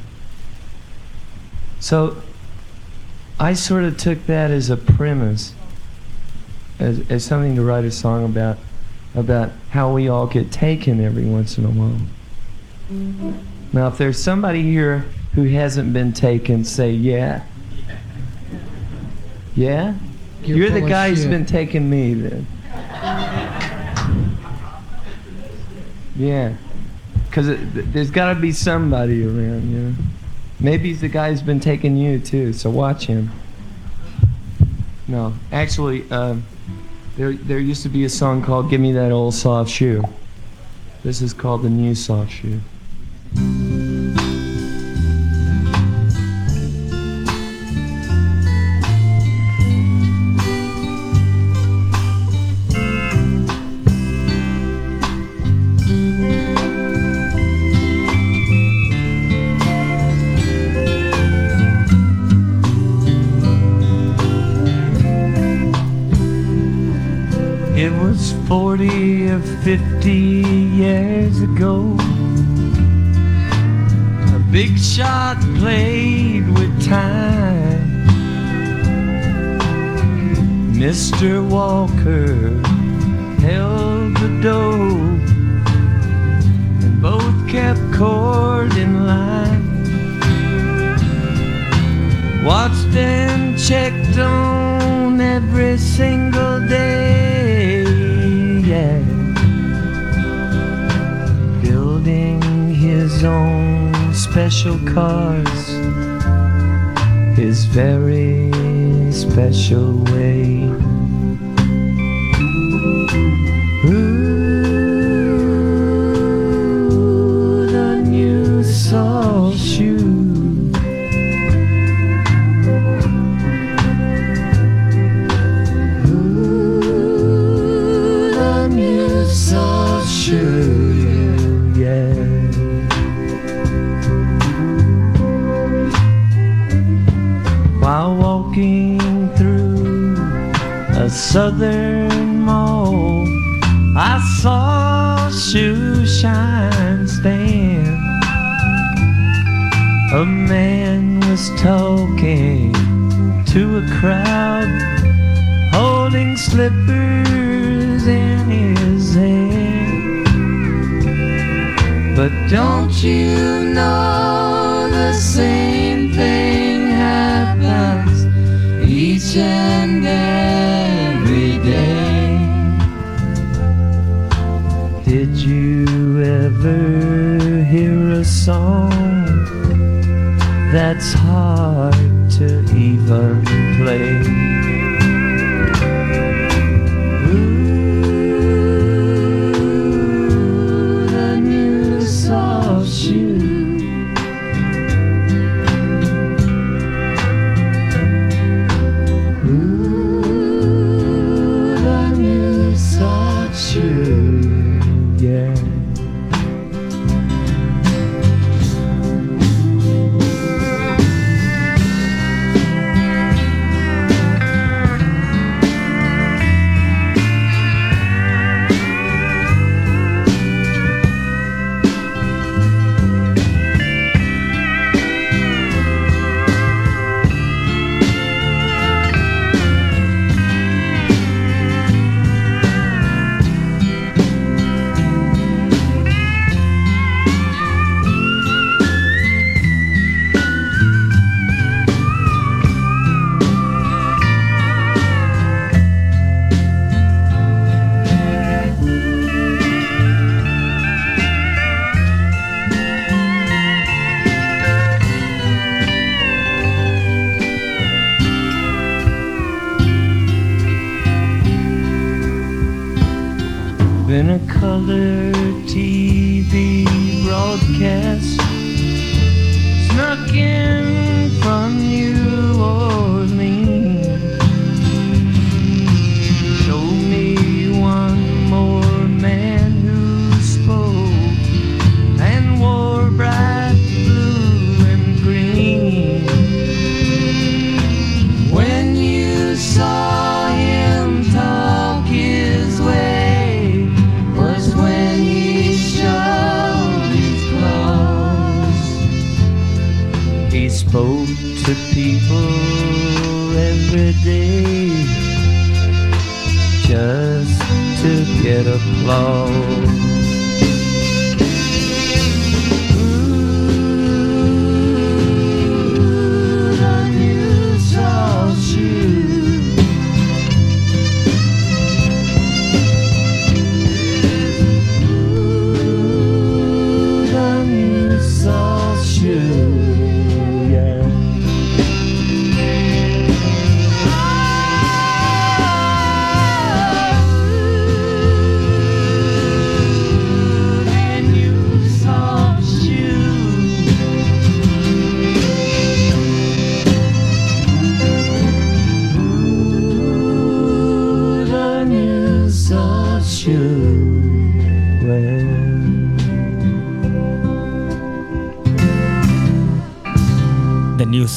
So, I sort of took that as a premise, as, as something to write a song about, about how we all get taken every once in a while. Now, if there's somebody here who hasn't been taken, say yeah. Yeah? You're You're, the guy who's been taking me then. Yeah. Because there's got to be somebody around, you know? Maybe he's the guy who's been taking you too, so watch him. No, actually, um, there, there used to be a song called Give Me That Old Soft Shoe. This is called The New Soft Shoe. 40 or 50 years ago. A big shot played with time. Mr. Walker held the dough, and both kept cord in line. Watched and checked on every single day, Building his own special cars, his very special way. While walking through a southern mall, I saw shoe shine stand. A man was talking to a crowd holding slippers in his hand. But don't you know the same thing and every day? Did you ever hear a song that's hard to even play?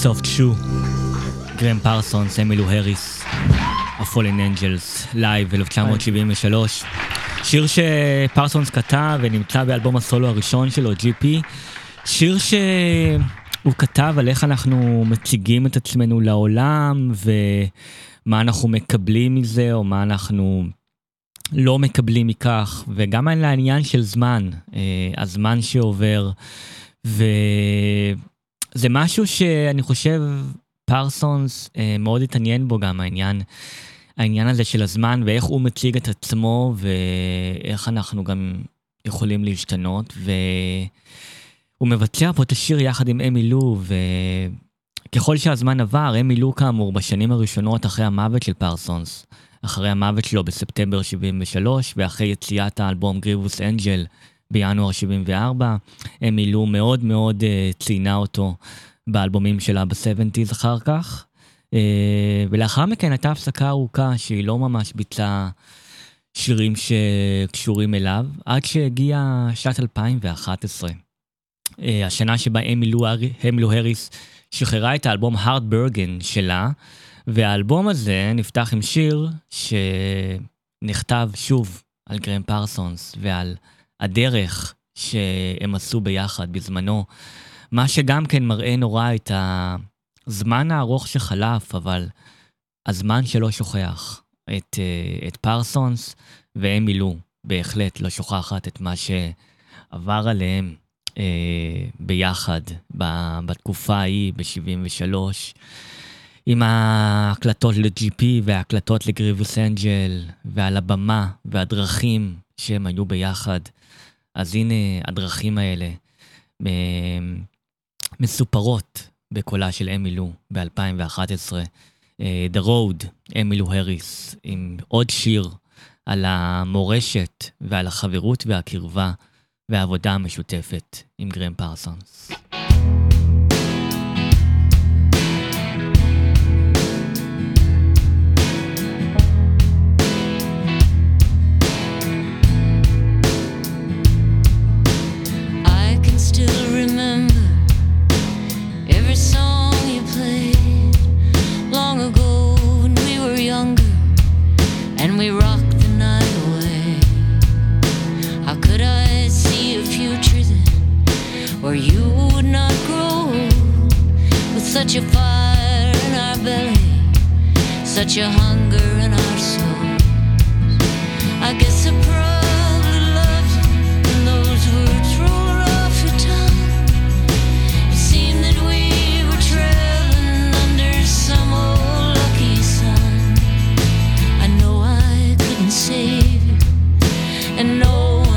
Soft Shoe, גרם פרסונס, אמילו הריס, ה-Fallen Angels, live 1973. שיר שפרסונס כתב ונמצא באלבום הסולו הראשון שלו, GP. שיר שהוא כתב על איך אנחנו מציגים את עצמנו לעולם, ומה אנחנו מקבלים מזה, או מה אנחנו לא מקבלים מכך, וגם על העניין של זמן, אה, הזמן שעובר, וזה משהו שאני חושב פרסונס אה, מאוד התעניין בו גם, העניין, העניין הזה של הזמן, ואיך הוא מציג את עצמו, ואיך אנחנו גם יכולים להשתנות, והוא מבצע פה את השיר יחד עם אמי לו, וככל שהזמן עבר, אמי לו כאמור בשנים הראשונות אחרי המוות של פרסונס, אחרי המוות שלו בספטמבר 73, ואחרי יציאת האלבום גריבוס אנג'ל בינואר 74, אמי לו מאוד מאוד uh, ציינה אותו באלבומים שלה ב-70's אחר כך. Uh, ולאחר מכן הייתה הפסקה ארוכה שהיא לא ממש ביצעה שירים שקשורים אליו, עד שהגיעה שנת 2011. Uh, השנה שבה אמילו הריס שחררה את האלבום הארד ברגן שלה, והאלבום הזה נפתח עם שיר שנכתב שוב על גרם פרסונס ועל הדרך שהם עשו ביחד בזמנו, מה שגם כן מראה נורא את הזמן הארוך שחלף, אבל הזמן שלא שוכח את, אה, את פרסונס, והם מילאו בהחלט לא שוכחת את מה שעבר עליהם אה, ביחד בתקופה ההיא, ב-73. עם ההקלטות ל-GP וההקלטות לגריבוס אנג'ל, ועל הבמה והדרכים שהם היו ביחד. אז הנה הדרכים האלה מסופרות בקולה של אמילו ב-2011. The Road, אמילו הריס, עם עוד שיר על המורשת ועל החברות והקרבה והעבודה המשותפת עם גרם פרסונס. Such a fire in our belly, such a hunger in our souls? I guess I probably loved you when those words rolled off your tongue. It seemed that we were traveling under some old lucky sun. I know I couldn't save you, and no one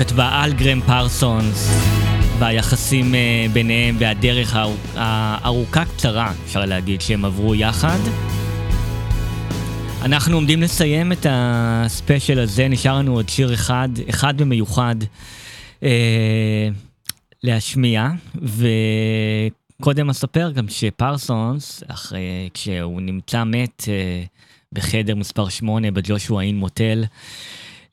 שכתבה על גרם פרסונס והיחסים אה, ביניהם והדרך הארוכ- הארוכה קצרה, אפשר להגיד, שהם עברו יחד. אנחנו עומדים לסיים את הספיישל הזה, נשאר לנו עוד שיר אחד, אחד ומיוחד אה, להשמיע, וקודם אספר גם שפרסונס, אחרי, כשהוא נמצא מת אה, בחדר מספר 8 בג'ושוע אין מוטל,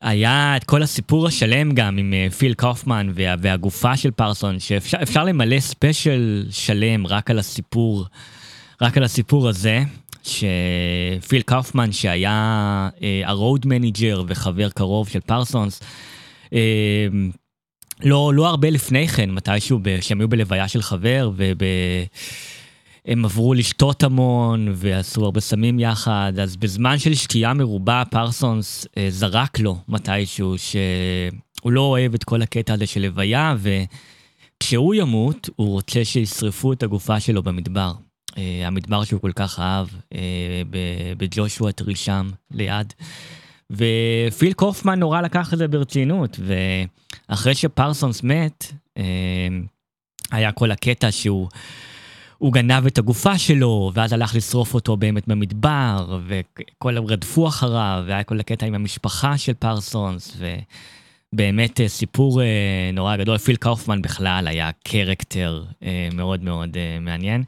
היה את כל הסיפור השלם גם עם אה, פיל קופמן וה, והגופה של פרסון, שאפשר אפשר למלא ספיישל שלם רק על הסיפור, רק על הסיפור הזה, שפיל קופמן שהיה אה, ה road manager וחבר קרוב של פרסונס, אה, לא, לא הרבה לפני כן, מתישהו שהם היו בלוויה של חבר, והם עברו לשתות המון, ועשו הרבה סמים יחד, אז בזמן של שתייה מרובה, פרסונס אה, זרק לו מתישהו, שהוא לא אוהב את כל הקטע הזה של לוויה, וכשהוא ימות, הוא רוצה שישרפו את הגופה שלו במדבר. אה, המדבר שהוא כל כך אהב, אה, בג'ושוע טרישם ליד. ופיל קופמן נורא לקח את זה ברצינות, ואחרי שפרסונס מת, אה, היה כל הקטע שהוא הוא גנב את הגופה שלו, ואז הלך לשרוף אותו באמת במדבר, וכל רדפו אחריו, והיה כל הקטע עם המשפחה של פרסונס, ובאמת אה, סיפור אה, נורא גדול. פיל קאופמן בכלל היה קרקטר אה, מאוד מאוד מעניין.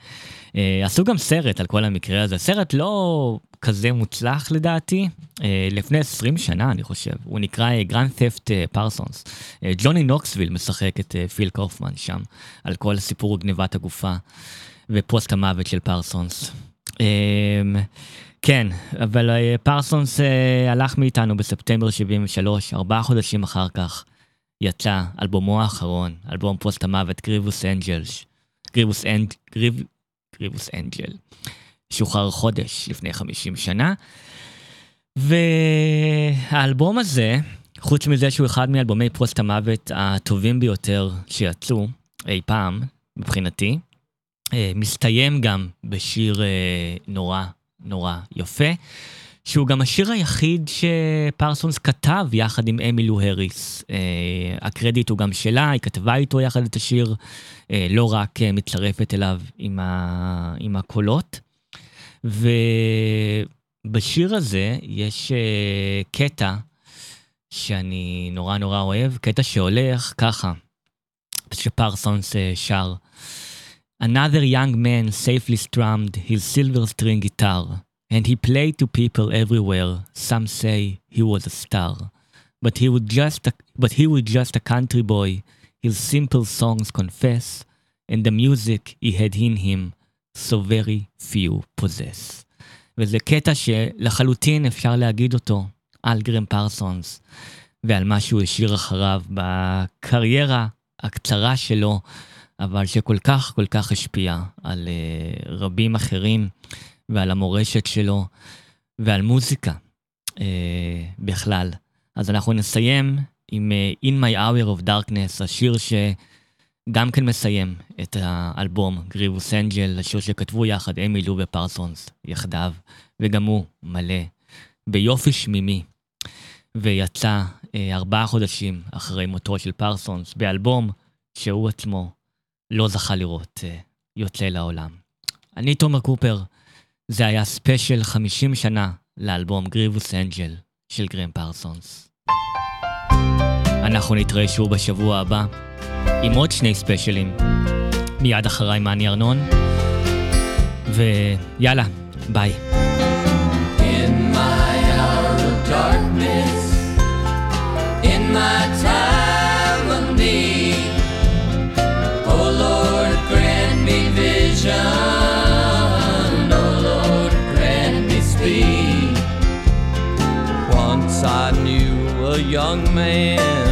עשו גם סרט על כל המקרה הזה, סרט לא כזה מוצלח לדעתי, לפני 20 שנה אני חושב, הוא נקרא Grand Theft Parsons. ג'וני נוקסוויל משחק את פיל קופמן שם, על כל סיפור גניבת הגופה ופוסט המוות של פרסונס. אמ, כן, אבל אה, פרסונס הלך מאיתנו בספטמבר 73, ארבעה חודשים אחר כך יצא אלבומו האחרון, אלבום פוסט המוות, Grievous Angel. גריבוס אנג'ל. גריבוס אנג'ל. שוחרר חודש לפני 50 שנה. והאלבום הזה, חוץ מזה שהוא אחד מאלבומי פוסט המוות הטובים ביותר שיצאו אי פעם, מבחינתי, אה, מסתיים גם בשיר אה, נורא נורא יפה, שהוא גם השיר היחיד שפרסונס כתב יחד עם אמילו הריס. אה, הקרדיט הוא גם שלה, היא כתבה איתו יחד את השיר, לא רק מצטרפת אליו עם, ה... עם הקולות. ובשיר הזה יש קטע שאני נורא נורא אוהב, קטע שהולך ככה, שפרסונס שר. Another young man safely strummed his silver string guitar, and he played to people everywhere. Some say he was a star. But he was just a, but he was just a country boy. His simple songs confess, and the music he had in him so very few possess. וזה קטע שלחלוטין אפשר להגיד אותו על גרם פרסונס ועל מה שהוא השאיר אחריו בקריירה הקצרה שלו, אבל שכל כך כל כך השפיע על uh, רבים אחרים ועל המורשת שלו ועל מוזיקה uh, בכלל. אז אנחנו נסיים עם uh, In My Hour of Darkness, השיר ש... גם כן מסיים את האלבום גריבוס אנג'ל, השיר שכתבו יחד אמילו ופרסונס יחדיו, וגם הוא מלא ביופי שמימי, ויצא אה, ארבעה חודשים אחרי מותו של פרסונס באלבום שהוא עצמו לא זכה לראות אה, יוצא לעולם. אני תומר קופר, זה היה ספיישל 50 שנה לאלבום Grievous Angel של גרם פרסונס. אנחנו נתראה שוב בשבוע הבא. עם עוד שני ספיישלים. מיד אחריי מאני ארנון, ויאללה, ביי. Young man